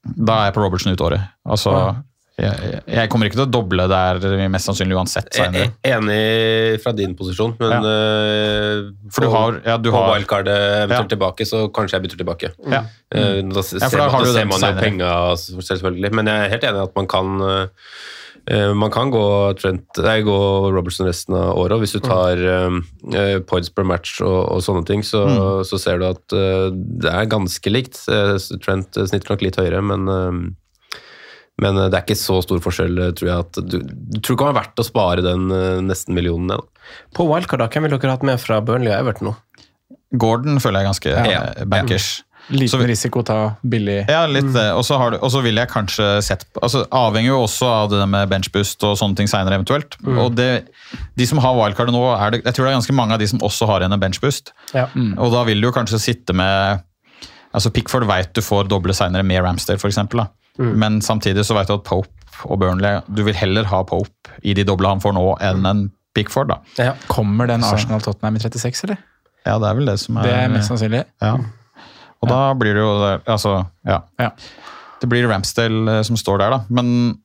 da er jeg på Robertsen ut året. Altså, jeg, jeg kommer ikke til å doble der mest sannsynlig uansett. Jeg senere. er enig fra din posisjon, men Ja. eh, For du på- har, ja, du på har wildcardet eventuelt Ja. tilbake, så kanskje jeg bytter tilbake. ja. Eh, Da, ser, da man, da ser man jo penga, selvfølgelig. Men jeg er helt enig i at man kan eh, man kan gå, Trent, nei, gå Robertson resten av året, og hvis du tar eh, points per match og, og sånne ting, så, så ser du at eh, det er ganske likt. Eh, Trent snitter nok litt høyere, men eh, men det er ikke så stor forskjell, eh, tror jeg. at Du, du tror ikke det er verdt å spare den eh, nesten millionen ned. På wildcard, da, hvem ville dere hatt med fra Burnley og Everton nå? Gordon føler jeg er ganske Ja. eh, bankers. Liten Så vi- risiko, ta billig Ja, litt det. Og så har og så vil jeg kanskje sett altså Avhenger jo også av det med benchboost og sånne ting seinere eventuelt. Og det, de som har wildcard nå, er det, jeg tror det er ganske mange av de som også har igjen en benchboost. Ja. Og da vil du jo kanskje sitte med altså Pickford vet du får doble seinere med Ramsdale, f.eks. Men samtidig så vet du at Pope og Burnley Du vil heller ha Pope i de doble han får nå, enn en Pickford. da. Ja. Kommer den Arsenal-Tottenham i 36, eller? Ja, det er vel det som er Det er mest sannsynlig. Ja. Og da blir det jo Altså, ja. Ja. det blir Ramsdale eh, som står der, da. Men,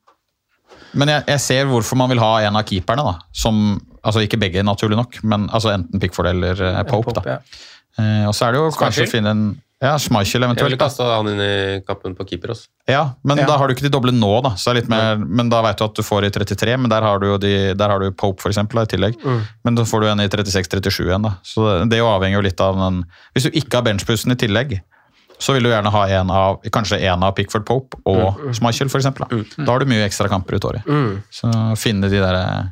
men jeg, jeg ser hvorfor man vil ha en av keeperne, da. Som, altså ikke begge, naturlig nok, men altså enten Pickford eller eh, Pope. da. ja. Eh, og så er det jo kanskje å finne en ja, Schmeichel Jeg ville eventuelt. kasta han inn i kappen på keeper. Også. Ja, men Ja. da har du ikke de doble nå, da. Så det er litt mer, men da vet du at du får i 33, men der har du jo de, der har du Pope for eksempel, da, i tillegg. Men da får du en i 36-37 igjen. da. Så det, det avhenger jo litt av den Hvis du ikke har benchpussen i tillegg, så vil du gjerne ha en av, kanskje en av Pickford Pope og Schmeichel, for eksempel. Da. da har du mye ekstra kamper ut året. Så finne de der eh,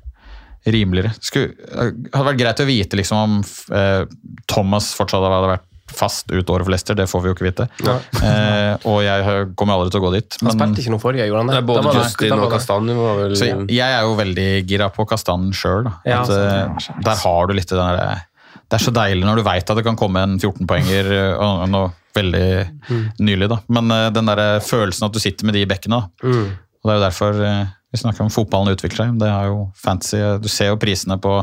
rimeligere. Skulle, eh, hadde vært greit å vite liksom om eh, Thomas fortsatt hadde vært fast ut året for Leicester, det får vi jo ikke vite. Eh, og jeg kommer aldri til å gå dit. Han spilte ikke noe forrige, gjorde han det? Nei, både det- Justin og Kastan. Var vel Så jeg, er jo veldig gira på Kastan sjøl. Ja, eh, der har du litt den derre Det er så deilig når du veit at det kan komme en 14-poenger eh, noe veldig nylig, da. Men eh, den der følelsen at du sitter med de i bekkene, da. Mm. Og det er jo derfor eh, vi snakker om fotballen utvikler seg. Det er jo fancy. Du ser jo prisene på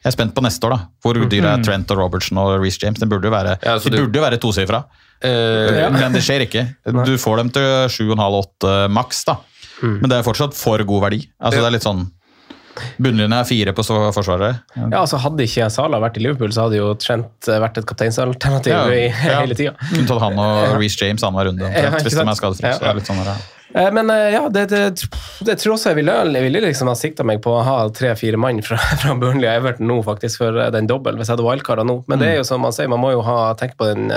Jeg er spent på neste år, da. Hvor dyre er Trent og Robertson og Reece James? Den burde jo være, Ja, de burde jo være tosifra. Eh, Men det skjer ikke. Du får dem til 7,5-8 maks, da. Men det er fortsatt for god verdi. Altså det er litt sånn Bunnlinja er fire på forsvaret. forsvarere. Ja, altså Hadde ikke Sala vært i Liverpool, så hadde jo Trent eh, vært et kapteinsalternativ Ja, ja. hele tida. Kunne tatt han og Reece James annenhver runde. Omtrent, hvis de er. Så det Ja. er litt sånn der, ja. Eh, Men eh, ja, det, det, det tror også jeg ville, jeg ville liksom ha sikta meg på å ha tre-fire mann fra, fra Burnley og Everton nå, faktisk, for eh, den dobbel, hvis jeg hadde wildcarda nå. Men det er jo som man sier, man må jo ha, tenke på den,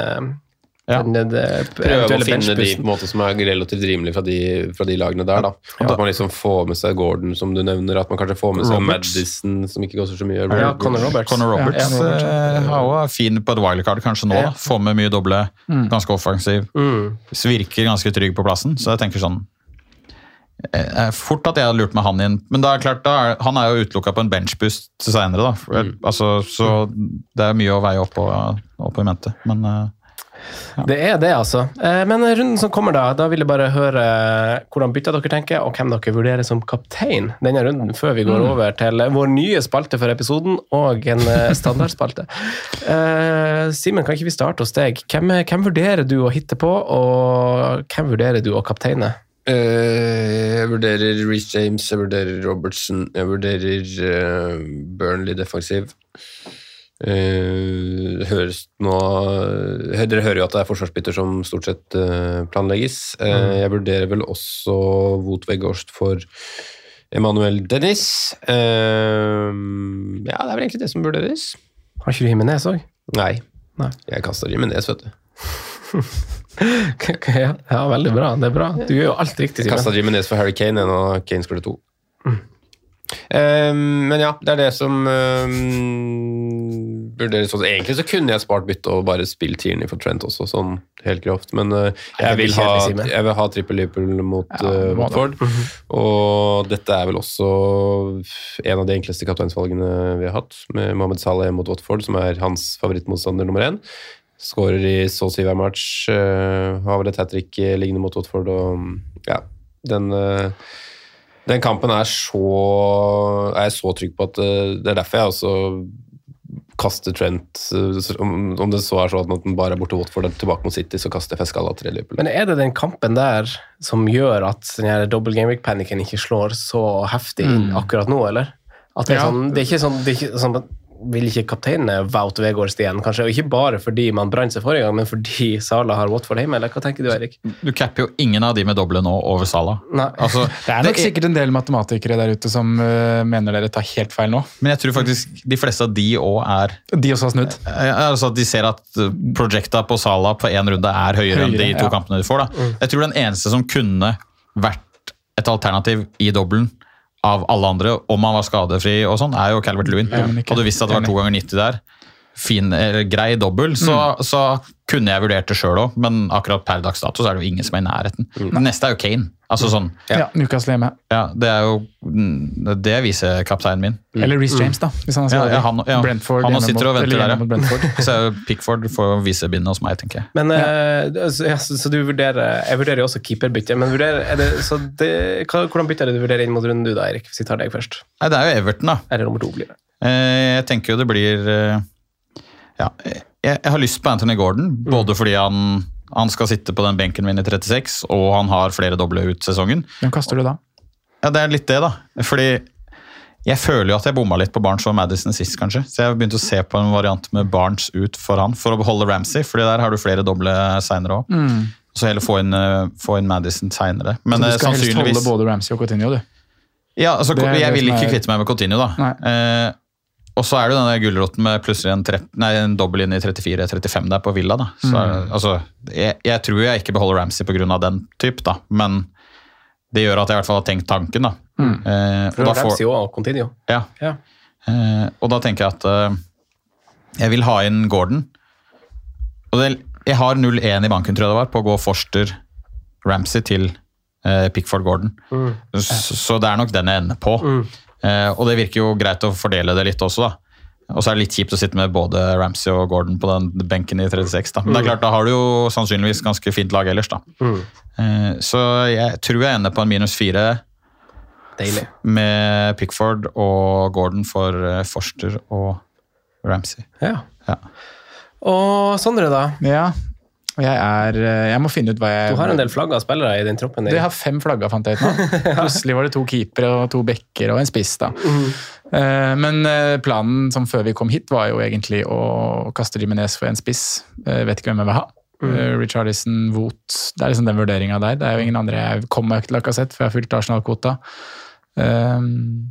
Ja. den, den Prøve å finne de på måte som er relativt rimelige fra de, fra de lagene der. da. At man liksom får med seg Gordon, som du nevner. At man kanskje får med seg Roberts. Madison, som ikke koster så mye. Ja, Conor Roberts. Conor Roberts Ja, ja, Roberts. eh, har fin på et wildcard kanskje nå. Får med mye doble, ganske offensiv. Mm. Virker ganske trygg på plassen, så jeg tenker sånn eh, Fort at jeg hadde lurt med han inn, men er klart, da er, han er jo utelukka på en benchboost seinere. da. Mm. Altså, så det er mye å veie opp, og, opp i mente. Men Det er det, altså. Eh, Men runden som kommer, da, da vil jeg bare høre hvordan bytta dere tenker, og hvem dere vurderer som kaptein denne runden, før vi går over til vår nye spalte for episoden og en eh, standardspalte. Eh, Simen, kan ikke vi starte hos deg? Hvem, hvem vurderer du å hitte på, og hvem vurderer du å kapteine? Uh, jeg vurderer Reece James, jeg vurderer Robertson, jeg vurderer uh, Burnley defensiv. Eh, høres nå Dere hører jo at det er forsvarsbytter som stort sett eh, planlegges. Mm. Jeg vurderer vel også Wout Weghorst for Emanuel Dennis. Eh, ja, det er vel egentlig det som vurderes. Har ikke du Jimenez òg? Nei. Nei. Jeg kaster Jimenez, vet du. ja, ja, veldig bra. Det er bra. Du gjør jo alt riktig, Jeg kasta Jimenez for Harry Kane, av Kane skulle to. Ehm, men ja, det er det som um, vurderes også. Egentlig så kunne jeg spart bytte og bare spilt Tierney for Trent også, sånn helt grovt. Men uh, jeg, vil ha, jeg vil ha trippel Liverpool mot Ja, uh, Watford. Og dette er vel også en av de enkleste kapteinsvalgene vi har hatt, med Mohammed Saleh mot Watford, som er hans favorittmotstander nummer én. Skårer i så å si hver match. Uh, har vel et hat trick liggende mot Watford. og ja, den den kampen er så er jeg så trygg på at det er derfor jeg også kaster Trent uh, om, om det så er sånn at den bare er borte Watford og tilbake mot City, så kaster Fescala til Liverpool. Men er det den kampen der som gjør at den double game week-panikken ikke slår så heftig inn akkurat nå, eller? At det, er sånn, det er ikke sånn, det er ikke sånn vil ikke kapteinen Wout Weghorst igjen, kanskje? Og ikke bare fordi man brant seg forrige gang, men fordi Sala har Watford hjemme, eller hva tenker du, Erik? du capper jo ingen av de med doble nå over Sala. Altså, Det er nok sikkert en del matematikere der ute som uh, mener dere tar helt feil nå. Men jeg tror faktisk de fleste av de òg er De også har snudd. Eh, Altså at De ser at eh, projecta på Sala på én runde er høyere, enn de to ja. kampene de får. da. Jeg tror den eneste som kunne vært et alternativ i dobbelen av alle andre, om han var skadefri og sånn, er jo Calvert Lewin. Hadde du visst at det var to ganger 90 der, fin, grei dobbel, så, så kunne jeg vurdert det sjøl òg, men akkurat per dags dato så er det jo ingen som er i nærheten. Mm. neste er jo Kane. Altså sånn, Ja, hjemme. ja, Det er jo mm, det viser kapteinen min. Eller Reece James, da. Hvis han, skal Ja, ja, han- ja. Brentford Han sitter og venter der, ja. Så Pickford får vise bindet hos meg, tenker jeg. Men, uh, så, ja, så, så du vurderer Jeg vurderer jo også keeperbytte, men vurderer, er det, så det, hva, hvordan bytter du vurderer inn mot runden du, da, Erik? Hvis vi tar deg først. Nei, det er jo Everton, da. Eller nummer to blir det. Uh, Jeg tenker jo det blir eh, Ja, jeg, jeg har lyst på Anthony Gordon, både fordi han Han skal sitte på den benken min i 36, og han har flere doble ut sesongen. Hvem kaster du da? Ja, det er litt det, da. Fordi jeg føler jo at jeg bomma litt på Barnes og Madison sist, kanskje. Så jeg har begynt å se på en variant med Barnes ut for han, for å beholde Ramsey. fordi der har du flere doble seinere òg. Mm. Så heller få inn, eh, få inn Madison seinere. Men så du eh, skal helst holde både Ramsey og Coutinho, du? Ja, altså, jeg vil ikke kvitte meg med Coutinho, da. Eh, og så er det denne den gulroten med plutselig en, tre, nei, en dobbel inn i 34-35 der på Villa. da. Så, Mm. altså, jeg, jeg tror jeg ikke beholder Ramsey pga. den type, da. Men det gjør at jeg i hvert fall har tenkt tanken, da. Mm. Eh, For og da får- Ramsey og Continuo. ja. Ja. Eh, og da tenker jeg at eh, jeg vil ha inn Gordon. Og det, jeg har 0-1 i banken, tror jeg det var, på å gå Forster Ramsey til eh, Pickford Gordon. Mm. Så, så det er nok den jeg ender på. Eh, og det virker jo greit å fordele det litt også, da. Og så er det litt kjipt å sitte med både Ramsey og Gordon på den benken i 36. da. Men det er klart, da har du jo sannsynligvis ganske fint lag ellers, da. Mm. Eh, så jeg tror jeg ender på en minus fire Deilig. med Pickford og Gordon for eh, Forster og Ramsey. Ja. Ja. Og Sondre, da? Ja. Jeg er eh, Jeg må finne ut hva jeg Du har en del flagga spillere i den troppen. Jeg har fem flagga, fant jeg ut nå. Plutselig var det to keepere og to backer og en spiss. da. Mm. Men eh, planen som før vi kom hit, var jo egentlig å kaste Jimenez for en spiss. Jeg vet ikke hvem jeg vil ha. Mm. Richardison, Woot Det er liksom den vurderinga der. Det er jo ingen andre jeg kommer meg til sett, for jeg har fylt Arsenal-kvota. Um,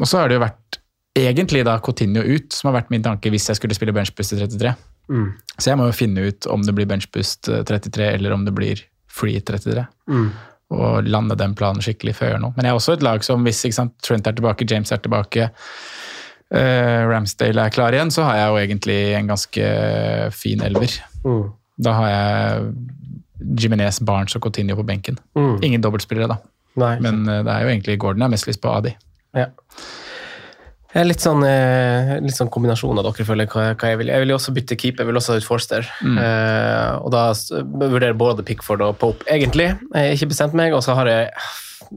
og så har det jo vært egentlig da Coutinho ut, som har vært min tanke hvis jeg skulle spille benchbuss i 33. Mm. Så jeg må jo finne ut om det blir benchboost eh, 33 eller om det blir free 33. Mm. Og lande den planen skikkelig før nå. Men jeg er også et lag som hvis ikke sant, Trent er tilbake, James er tilbake, eh, Ramsdale er klar igjen, så har jeg jo egentlig en ganske fin elver. Mm. Da har jeg Jimenez, Barnes og Coutinho på benken. Mm. Ingen dobbeltspillere, da. Nei. Men eh, det er jo egentlig Gordon jeg har mest lyst på av de. Ja. Litt sånn, eh, litt sånn kombinasjon av dere, føler hva, hva jeg vil. Jeg vil jo også bytte keeper, jeg vil også ha ut Forster. Mm. Eh, og da vurderer både Pickford og Pope, egentlig. Jeg har ikke bestemt meg, og så har jeg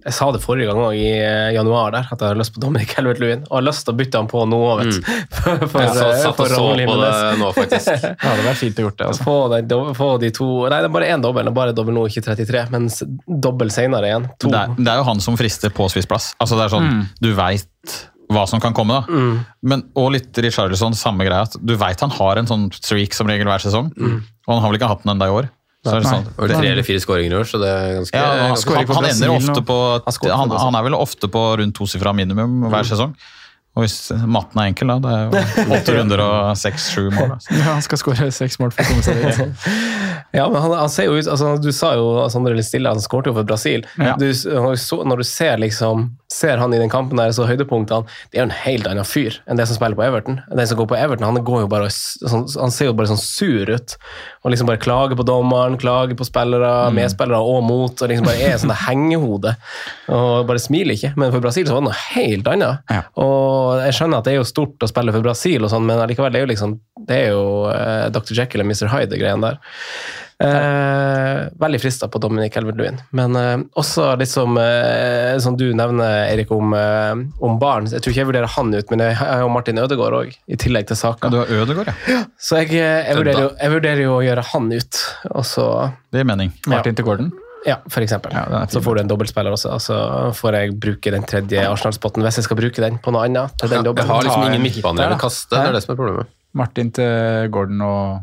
jeg sa det forrige gang òg, i eh, januar der, at jeg har lyst på Dominic Calvert-Lewin. Og har lyst til å bytte han på nå òg, vet du. For, for, Jeg så, satt og så på det nå, faktisk. Ja, det hadde vært fint å gjort det, altså. Få, de, få de to Nei, det er bare én dobbel. Det er bare dobbel nå, ikke 33. Mens dobbel senere igjen. Det er, det er jo han som frister på spissplass. Altså det er sånn, Du veit hva som kan komme, da. Mm. Men, og litt Richarlison, samme greia. at Du veit han har en sånn streak som regel hver sesong, og han har vel ikke hatt den enda i år. Så er det sånn, tre eller fire skåringer i år, så det er ganske, ja, han, ganske han, han ender ofte på Han han, er vel ofte på rundt tosifra minimum hver sesong. Og hvis matten er enkel, da. Det er jo åtte runder og seks-sju mål. Da. Ja, han skal skåre seks mål for å komme seg dit. Ja, men han, han ser jo ut altså, Du sa jo Sondre litt stille, han skårte jo for Brasil. Ja. Du, så, når du ser liksom Ser han i den kampen der, så høydepunktene Det er jo en helt annen fyr enn det som spiller på Everton. Den som går på Everton, Han går jo bare sånn, Han ser jo bare sånn sur ut. Og liksom bare klager på dommeren, klager på spillere, medspillere og mot. Og liksom bare er sånn hengehode. Og bare smiler ikke. Men for Brasil så var det noe helt annet. Ja. Og jeg skjønner at det er jo stort å spille for Brasil, og sånn, men allikevel, det er jo liksom Det er jo uh, Dr. Jekyll og Mr. Hyde-greien der. Eh, veldig frista på Dominic Calvert-Lewin. Men eh, også litt som, eh, som du nevner, Erik, om, eh, om barn. Jeg tror ikke jeg vurderer han ut, men jeg har jo Martin Ødegaard òg, i tillegg til Saka. du har Ødegaard, ja. Så jeg, eh, jeg, vurderer jo, jeg vurderer jo å gjøre han ut, Også, Det gir mening. Martin til Gordon. Ja, for eksempel. Ja, så får du en dobbeltspiller også, og så får jeg bruke den tredje Arsenal-spotten hvis jeg skal bruke den på noe annet. Til den Jeg har liksom ingen midtbaner da. kaste, det er det som er problemet. Martin til Gordon og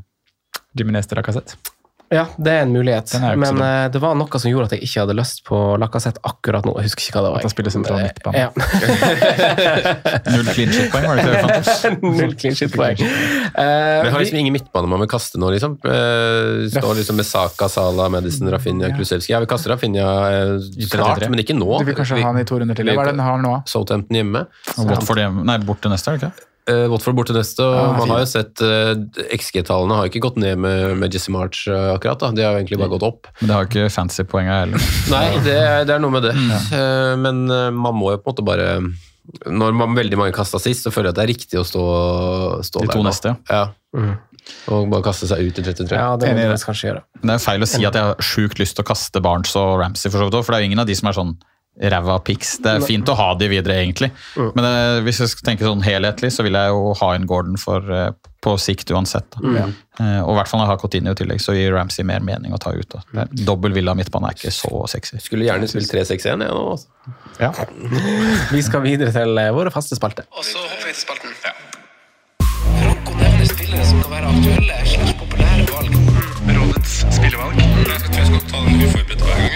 Jimenez til Lacassette. Ja, det er en mulighet. Er Men eh, det var noe som gjorde at jeg ikke hadde lyst på Lacassette akkurat nå. Jeg husker ikke hva det var. At han spiller sentral midtbane. Ja. Null clean shit-poeng, var det ikke det? Null clean shit-poeng. Men jeg har liksom ingen midtbane man vil kaste nå, liksom. Uh, står liksom med Saka, Sala, Medicine, Rafinha, Krusevski. Jeg vil kaste Rafinha eh, snart, men ikke nå. Du vil kanskje ha han i to runder til. vi- Hva er det den har nå? Southampton hjemme. Og Watford hjemme. Nei, bort til neste, er det ikke? Uh, Watford borte neste, og Ja, man har jo sett uh, XG-tallene har ikke gått ned med, med Jesse March uh, akkurat. da, De har jo egentlig bare gått opp. Men det har ikke fancy poenga heller. Nei, det, det er noe med det. Eh, men eh, man må jo på en måte bare Når man veldig mange kasta sist, så føler jeg at det er riktig å stå, stå De der to neste, ja. Og bare kaste seg ut i 33. Ja, det må det. faktisk kanskje gjøre. Men Det er feil å si at jeg har sjukt lyst til å kaste Barnes og Ramsey, for så vidt for det er jo ingen av de som er sånn ræva pics. Det er fint å ha de videre, egentlig. Men eh, hvis jeg skal tenke sånn helhetlig, så vil jeg jo ha inn Gordon for, eh, på sikt uansett. Da. Eh, og i hvert fall når jeg har Coutinho i tillegg, så gir Ramsey mer mening å ta ut. Da. Det er- Dobbel Villa midtbane er ikke så sexy. Skulle gjerne spilt 3-6-1 jeg nå. Altså. Ja. Vi skal videre til våre faste spalte. Og så hopper vi til spalten. Franco nevner spillere som kan være aktuelle slags populære valg. Rådets spillevalg. Jeg tror jeg skal ta den uforberedt hver gang.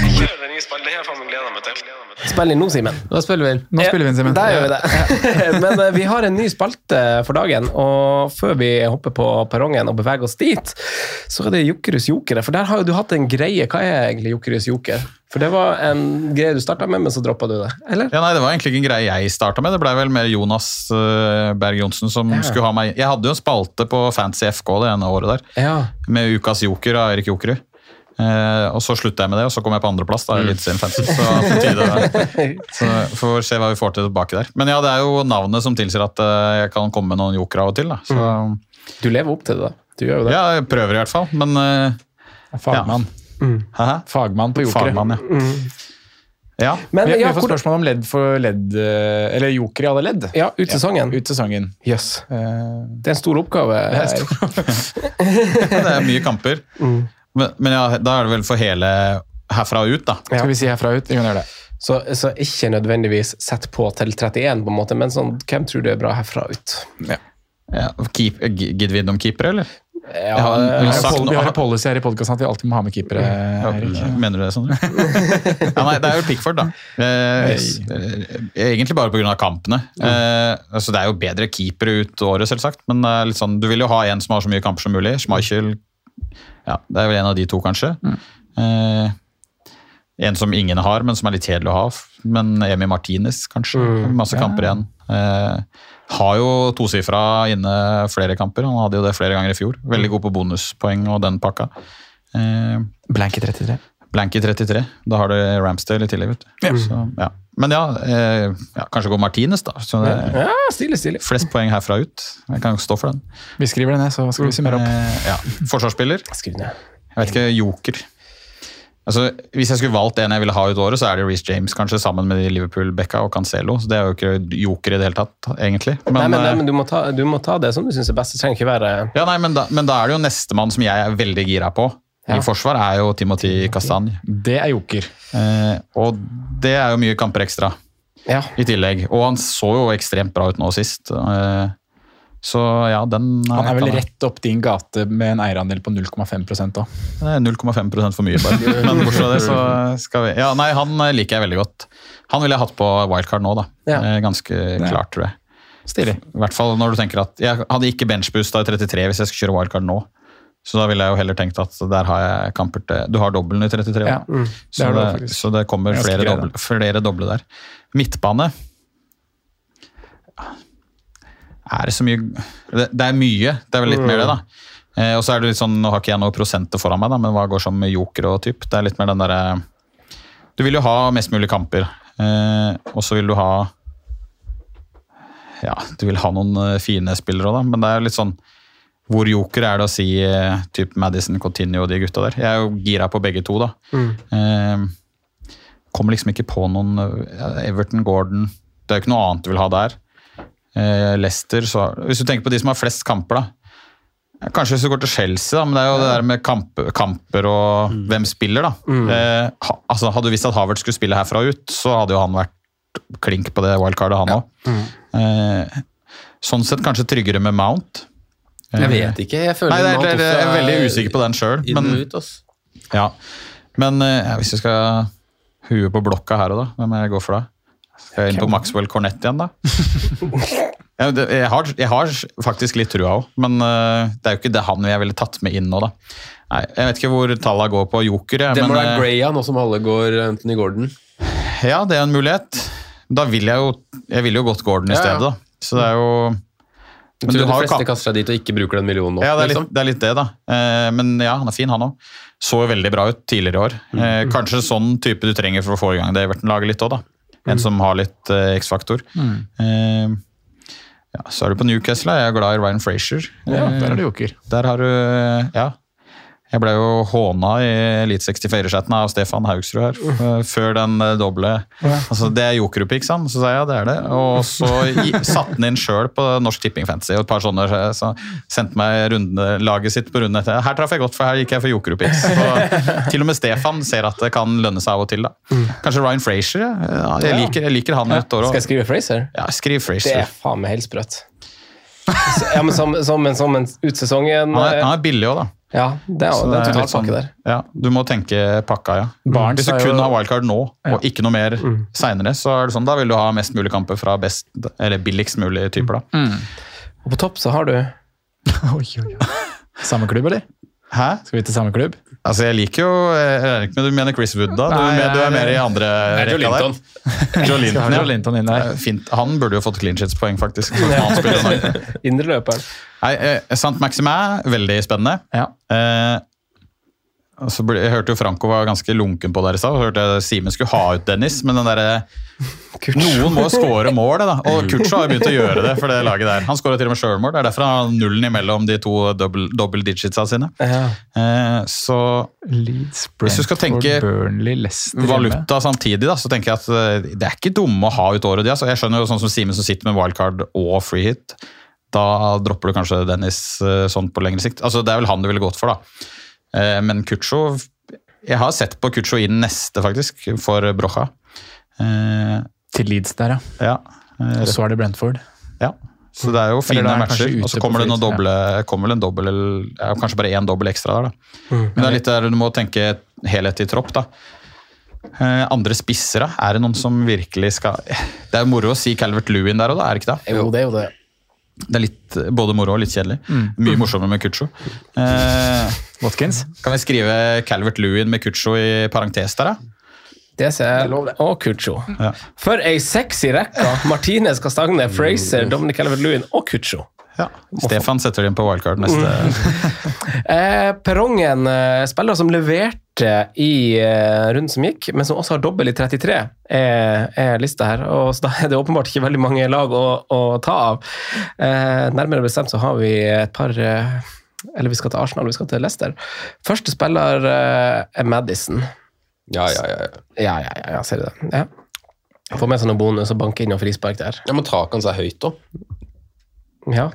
Kjør den nye spalten. Det har jeg faen meg gleda meg til. Spill inn nå, Simen. Da spiller vi inn. Nå spiller vi inn, Simen. Der gjør vi det. Men eh, vi har en ny spalte for dagen, og før vi hopper på perrongen og beveger oss dit, så er det Jokerus jokere. For der har jo du hatt en greie. Hva er egentlig Jokerus joker? For det var en greie du starta med, men så droppa du det, eller? Ja, nei, Det var egentlig ikke en greie jeg starta med. Det blei vel mer Jonas uh, Berg Johnsen som Ja. skulle ha meg Jeg hadde jo en spalte på Fancy FK det ene året der, Ja. med Ukas joker av Erik Jokerud. Eh, og så slutta jeg med det, og så kom jeg på andreplass. da, i Eliteserien Fantasy. Så, på tide, så får se hva vi får til tilbake der. Men ja, det er jo navnet som tilsier at eh, jeg kan komme med noen joker av og til. Så, Du lever opp til det, da. Du gjør jo det. ja, jeg prøver i hvert fall, men eh, Fagmann. Hæ? Fagmann på jokere. Fagmann, ja. ja. Men vi, vi får spørsmål om ledd for ledd, eller joker i alle ledd. ja, ut sesongen. Ut sesongen. Jøss. Eh, Det er en stor oppgave. det er stor- Det er mye kamper. Men, men ja, da er det vel for hele herfra og ut, da. Ja. Skal vi si herfra ut? Vi kan gjøre det. Så, så ikke nødvendigvis sett på til 31, på en måte, men sånn, hvem tror du er bra herfra og ut? Ja, keep, Gidder vi innom keepere, eller? Ja, har- eh, Vi har sagt vi har en policy her i podkasten at vi alltid må ha med keepere. Ja, Mener du det, Sondre? ja, nei, det er jo Pickford, da. Eh, eh, egentlig bare pga. kampene. Eh, altså, det er jo bedre keepere ut året, selvsagt, men litt sånn, du vil jo ha en som har så mye kamper som mulig. Schmeichel ja, det er vel en av de to, kanskje. Eh, en som ingen har, men som er litt kjedelig å ha. Men Emi Martinez, kanskje. Masse kamper igjen. Eh, har jo tosifra inne flere kamper. Han hadde jo det flere ganger i fjor. Veldig god på bonuspoeng og den pakka. Eh, Blank i 33. Blank i 33. Da har du Ramsdale i tillegg, vet du. Så, ja. Men ja, eh, ja, kanskje gå Martinez, da. Så det ja, stilig, stilig. flest poeng herfra ut. Jeg kan stå for den. Vi skriver det ned, så skal vi summere opp. Eh, ja. Forsvarsspiller. Skriv ned. Jeg vet ikke, joker. Altså, hvis jeg skulle valgt en jeg ville ha ut året, så er det Reece James, kanskje, sammen med Liverpool, Becca og Cancelo. Så det er jo ikke joker i det hele tatt, egentlig. Men, nei, men, nei, eh, men du, må ta, du må ta det som du syns er best. Det trenger ikke være ja, nei, men, da, men da er det jo nestemann som jeg er veldig gira på. Ja. I forsvar er jo Timothy Castagne. Det er joker. Eh, og det er jo mye kamper ekstra Ja. i tillegg. Og han så jo ekstremt bra ut nå sist. Eh, så ja, den Han er vel rett opp din gate med en eierandel på 0,5 òg. Er 0,5% for mye, bare. Men bortsett fra det, så skal vi Ja, nei, han eh, liker jeg veldig godt. Han ville jeg hatt på wildcard nå, da. Ja. Eh, Ganske klart, tror jeg. Stilig. I hvert fall når du tenker at Jeg hadde ikke benchboosta i 33 hvis jeg skulle kjøre wildcard nå. Så da ville jeg jo heller tenkt at der har jeg kamper til Du har dobbelen i 33 Ja, mm, det så, det, så det kommer flere doble, flere doble der. Midtbane Er det så mye Det, det er mye. Det er vel litt mer det, da. Eh, og så er det litt sånn, Nå har ikke jeg noen prosenter foran meg, da, men hva går som joker og typ? Det er litt mer den derre Du vil jo ha mest mulig kamper, eh, og så vil du ha Ja, du vil ha noen eh, fine spillere òg, da, men det er litt sånn hvor joker er det å si eh, typ Madison, Coutinho og de gutta der? Jeg er jo gira på begge to, da. Eh, kommer liksom ikke på noen eh, Everton, Gordon Det er jo ikke noe annet du vil ha der. Eh, Leicester, så Hvis du tenker på de som har flest kamper, da. Kanskje hvis du går til Chelsea, da, men det er jo det der med kamp, kamper og hvem spiller, da. Eh, ha, altså, hadde du visst at Havert skulle spille herfra og ut, så hadde jo han vært klink på det wildcardet, han òg. Eh, sånn sett kanskje tryggere med Mount. Jeg vet ikke. Jeg føler Nei, det er, det er, jeg er veldig usikker på den sjøl. Men, ja. men eh, ja, hvis jeg skal huet på blokka her og da, hvem er jeg går for da? Skal jeg inn på Maxwell Cornett igjen, da? jeg, har, jeg har faktisk litt trua òg, men eh, det er jo ikke det han jeg ville tatt med inn nå, da. Nei, Jeg vet ikke hvor tallene går på joker. jeg, Det må men, være eh, Graya, nå som alle går Anthony Gordon. Ja, det er en mulighet. Da vil jeg jo Jeg ville jo gått Gordon i Ja, ja. stedet, da. Så det er jo Men tror du de fleste kaster seg dit og ikke bruker den millionen nå. Ja, det er, litt, liksom. det er litt det, da. Eh, men ja, han er fin, han òg. Så veldig bra ut tidligere i år. Eh, kanskje sånn type du trenger for å få i gang det Everton-laget litt òg, da. En som har litt eh, X-faktor. Eh, ja, så er du på Newcastle. Jeg er glad i Ryan Frazier. Ja, der er du joker. der har du Ja. Jeg ble jo håna i Elite 64-chatten av Stefan Haugsrud her, eh, før den eh, doble altså, Det er jokerup? Så sa jeg ja, det er det. Og så satte han inn sjøl på Norsk Tipping Fantasy og et par sånne, så sendte meg rundelaget sitt på runden etter. Her traff jeg godt, for her gikk jeg for jokerupiks. Til og med Stefan ser at det kan lønne seg av og til. da. Kanskje Ryan Frazier? Ja. Jeg, liker, jeg liker han et år. Skal jeg skrive Frazier? Ja, skriv Frazier. Det er faen meg helt sprøtt. Ja, men som, som, en, som en ut igjen. Han er, han er billig òg, da. Ja, det er, det er litt totalpakke sånn- der. Ja, du må tenke pakka, ja. Barnes Hvis du kun jo- har wildcard nå, og ikke noe mer Mm. seinere, så er det sånn, da vil du ha mest mulig kamper fra best, eller billigst mulig typer. da. Og på topp så har du Oi, oi, oi. Samme klubb, eller? Hæ? Skal vi til samme klubb? Altså, Jeg liker jo jeg regner ikke med Du mener Chris Wood, da? Du, Nei, er mer- du er mer i andre rekka der. Joe Linton. Joe Linton inn der. Eh, Fint. Han burde jo fått clean sheets-poeng, faktisk. Indre indreløperen. Nei, eh, Sant Maximin, veldig spennende. Ja. Eh, og så ble, jeg hørte jo Franco var ganske lunken på det i stad. Hørte jeg Simen skulle ha ut Dennis, men den derre Noen må jo skåre mål, da. Og Kutcho har jo begynt å gjøre det for det laget der. Han skåra til og med sjølmål. Det er derfor han har nullen imellom de to double, double digitsa sine. Ja. Eh, så Leeds, Hvis du skal tenke Burnley, valuta samtidig, da, så tenker jeg at eh, det er ikke dumme å ha ut året. de, Altså. Jeg skjønner jo sånn som Simen som sitter med wildcard og free hit. Da dropper du kanskje Dennis eh, sånn på lengre sikt. Altså, det er vel han du ville gått for, da. Eh, Men Kucho Jeg har sett på Kucho i den neste, faktisk, for Brocha. Eh, Til Leeds der, ja. Ja. eh, Og så er det Brentford. ja. Så det er jo fine er matcher. Og så kommer det noen doble, ja. doble, kommer vel en dobbel, eller ja, kanskje bare én dobbel ekstra der, da. Men det er litt der du må tenke helhet i tropp, da. Eh, andre spissere, er det noen som virkelig skal Det er jo moro å si Calvert Lewin der òg, da, er det ikke det? Jo, det er jo det. Det er litt, både moro og litt kjedelig. Mye morsommere med Kucho. Eh, Watkins. kan vi skrive Calvert Lewin med Kucho i parentes der, da? Det ser jeg. Og Kucho. Ja. For ei sexy rekke! Martinez, Castagne, Fraser, Dominic Calvert-Lewin og Kutcho. Ja. Stefan setter det inn på wildcard neste. Eh, perrongen, spiller spillere som leverte i eh, runden som gikk, men som også har dobbel i 33, er, er lista her. Og så da er det åpenbart ikke veldig mange lag å, å ta av. Eh, nærmere bestemt så har vi et par eh, Eller vi skal til Arsenal, vi skal til Leicester. Første spiller eh, er Madison. Ja, ja, ja. ja. Ja, ja, ja, ja ser du det? Ja. Få med seg noen bonus og banke inn noen frispark der. ja men taket hans er høyt da. Ja.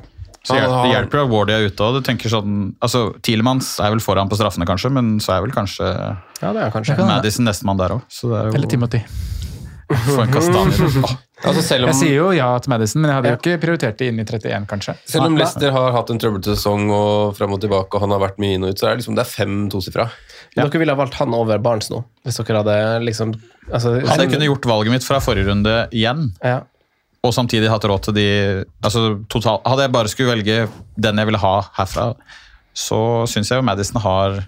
Så hjelper, det hjelper at Wardy er ute. og du tenker sånn, altså Tielemanns er vel foran på straffene, kanskje, men så er vel kanskje ja, det er kanskje. Madison nestemann der òg. Så det er jo Eller Timothy. Få en kastanje. Åh, Altså, selv, Jeg sier jo ja til Madison, men jeg hadde jo ikke prioritert det inn i 31, kanskje. selv om Leicester har hatt en trøblete sesong og frem og tilbake, og han har vært mye inn og ut, så er det liksom det er fem tosifra. Dere ville ha valgt han over Barnes nå, hvis dere hadde liksom altså, Hadde jeg kunne gjort valget mitt fra forrige runde igjen, ja. Og samtidig hatt råd til de altså total, Hadde jeg bare skulle velge den jeg ville ha herfra, så syns jeg jo Madison har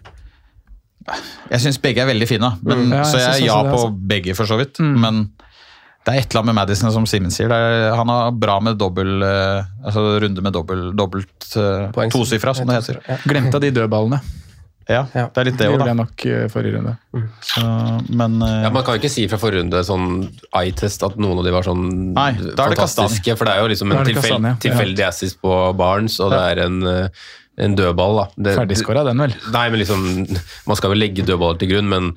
Jeg syns begge er veldig fine, men, Mm. Ja, jeg så jeg er ja det, på altså. Mm. begge, for så vidt. Men det er et eller annet med Madison, som Simen sier. Det er, han har bra med dobbel eh, altså runde med dobbelt, dobbelt Poeng- tosifra, som det heter. Ja. Glemte av de dødballene. Ja, Ja. det er litt Det det da. gjorde da. jeg nok eh, forrige runde. Så, men eh, Ja, Man kan jo ikke si fra forrige runde sånn eye-test at noen av de var sånn Nei, da er det fantastiske. For det er jo liksom en tilfell, ja. tilfeldig assist på Barnes, og det er en, eh, en dødball. da. Det- Ferdigskåra den, vel. Nei, men liksom, Man skal vel legge dødballer til grunn, men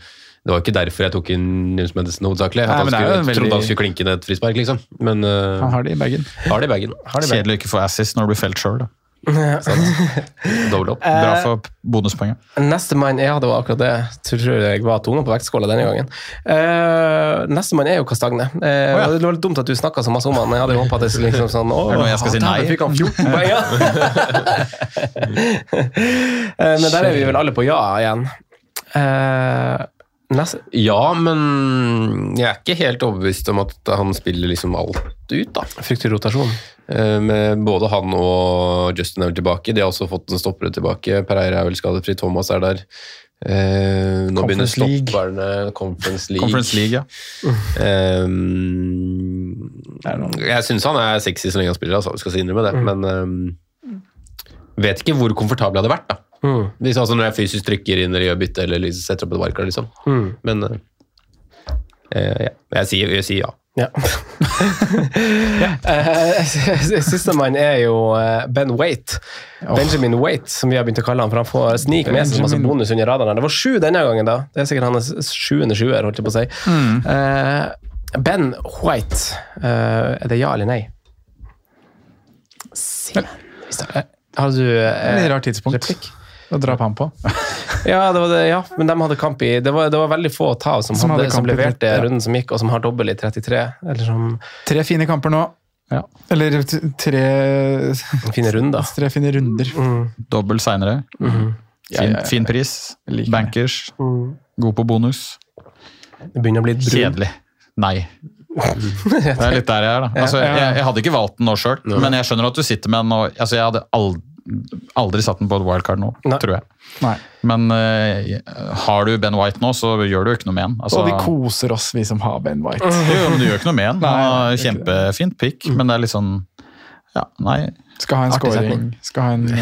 det var ikke derfor jeg tok inn Nils Madison hovedsakelig. Nei, At han det er skulle, veldig- trodde han skulle klinke ned et frispark, liksom. Men uh, Han har det i bagen. har det i bagen. Kjedelig å ikke få assist når du blir felt sjøl. Dobbel opp. Bra Eh, for bonuspoenget. Neste mann Ja, det var akkurat det. Tror jeg var tunga på vektskåla denne gangen. Uh, neste mann er jo Kastagne. Eh, ja. Det var litt dumt at du snakka så masse om han. Jeg hadde håpet at det skulle liksom sånn Å, jeg skal si nei? fikk han 14 poeng, ja. uh, Men der er vi vel alle på ja igjen. Neste Ja, men jeg er ikke helt overbevist om at han spiller liksom alt ut, da. Frykter rotasjon. Eh, Med både han og Justin er vel tilbake. De har også fått en stoppere tilbake. Pereira er vel skadefri, Thomas er der. Eh, nå begynner Conference League. stopperne Conference League. Conference League, ja. Ehm, jeg syns han er sexy så lenge han spiller, altså, vi skal si innrømme det. Men ehm, vet ikke hvor komfortabel jeg hadde vært. da. Mm. Hvis, altså, når jeg fysisk trykker inn eller gjør bytte eller liksom setter opp et wildcard. Liksom. Mm. Men eh, eh, ja. jeg, sier, jeg sier ja. Ja. ja. Sistemann er jo eh, Ben Waite. Benjamin Waite, som vi har begynt å kalle han, for han får snik med seg masse bonus under radaren. Det var sju denne gangen, da. Det er sikkert hans sjuende sjuer, holdt jeg på å si. Mm. Eh, ben White, eh, er det ja eller nei? Simen, Har du eh, Litt rart tidspunkt replikk? Å drap han på. Ja, det var det, ja, men de hadde kamp i Det var, det var veldig få å ta som, Som hadde, hadde som leverte 30, ja. runden som gikk, og som har dobbel i 33. Eller som Tre fine kamper nå. Ja. Eller tre fine runder. Tre fine runder. Dobbel seinere. Mm -hmm. Fin, ja, ja. fin pris. Like. Bankers. Mm. God på bonus. Det begynner å bli brun. Kjedelig. Nei. Det er litt der jeg er, da. Altså, jeg, jeg hadde ikke valgt den nå sjøl, men jeg skjønner at du sitter med den og altså, Jeg hadde aldri, aldri satt den på et wildcard nå, Nei. tror jeg. Nei. Men uh, har du Ben White nå, så gjør du jo ikke noe med den. Altså, Og vi koser oss, vi som har Ben White. jo, men du gjør ikke noe med den. Nei, Han det Kjempefint pick, men det er litt sånn Ja, nei. Skal ha en scoring. Skal ha en eh,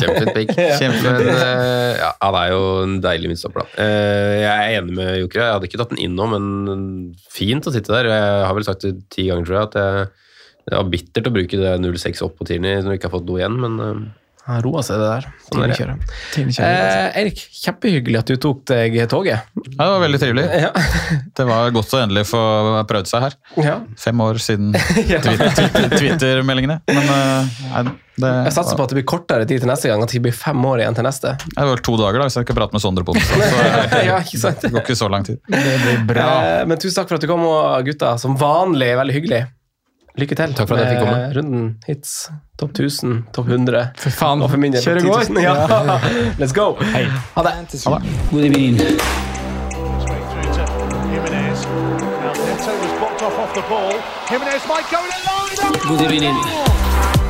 Kjempefint pick. Kjempefint. Eh, ja, han er jo en deilig midtstopper, da. Eh, jeg er enig med Joker. Jeg hadde ikke tatt den inn nå, men fint å sitte der. Jeg har vel sagt det ti ganger, tror jeg, at jeg, det var bittert å bruke det 0,6 opp på Tierney når du ikke har fått noe igjen, men eh, Han roa seg, det der. Sånn det. Tidligkjøret. Tine Kjell. Eh, Erik, kjempehyggelig at du tok deg toget. Ja, det var veldig trivelig. Ja. Det var godt å endelig få prøvd seg her. ja. Fem år siden Twitter- Twitter- Twitter-meldingene. Men eh, det, Jeg satser på at det blir kortere tid til neste gang, at det blir fem år igjen til neste. Det er vel to dager da, hvis jeg ikke prater med Sondre på onsdag. Så det ja, ikke sant? går ikke så lang tid. Det blir bra. Eh, men tusen takk for at du kom, og gutta. Som vanlig, veldig hyggelig. Lykke til Takk for at jeg fikk med runden hits. Topp 1000, topp 100. For faen. Og for min del går. 10 000. Ja. Let's go. Hei. Ha det. God evening. Good through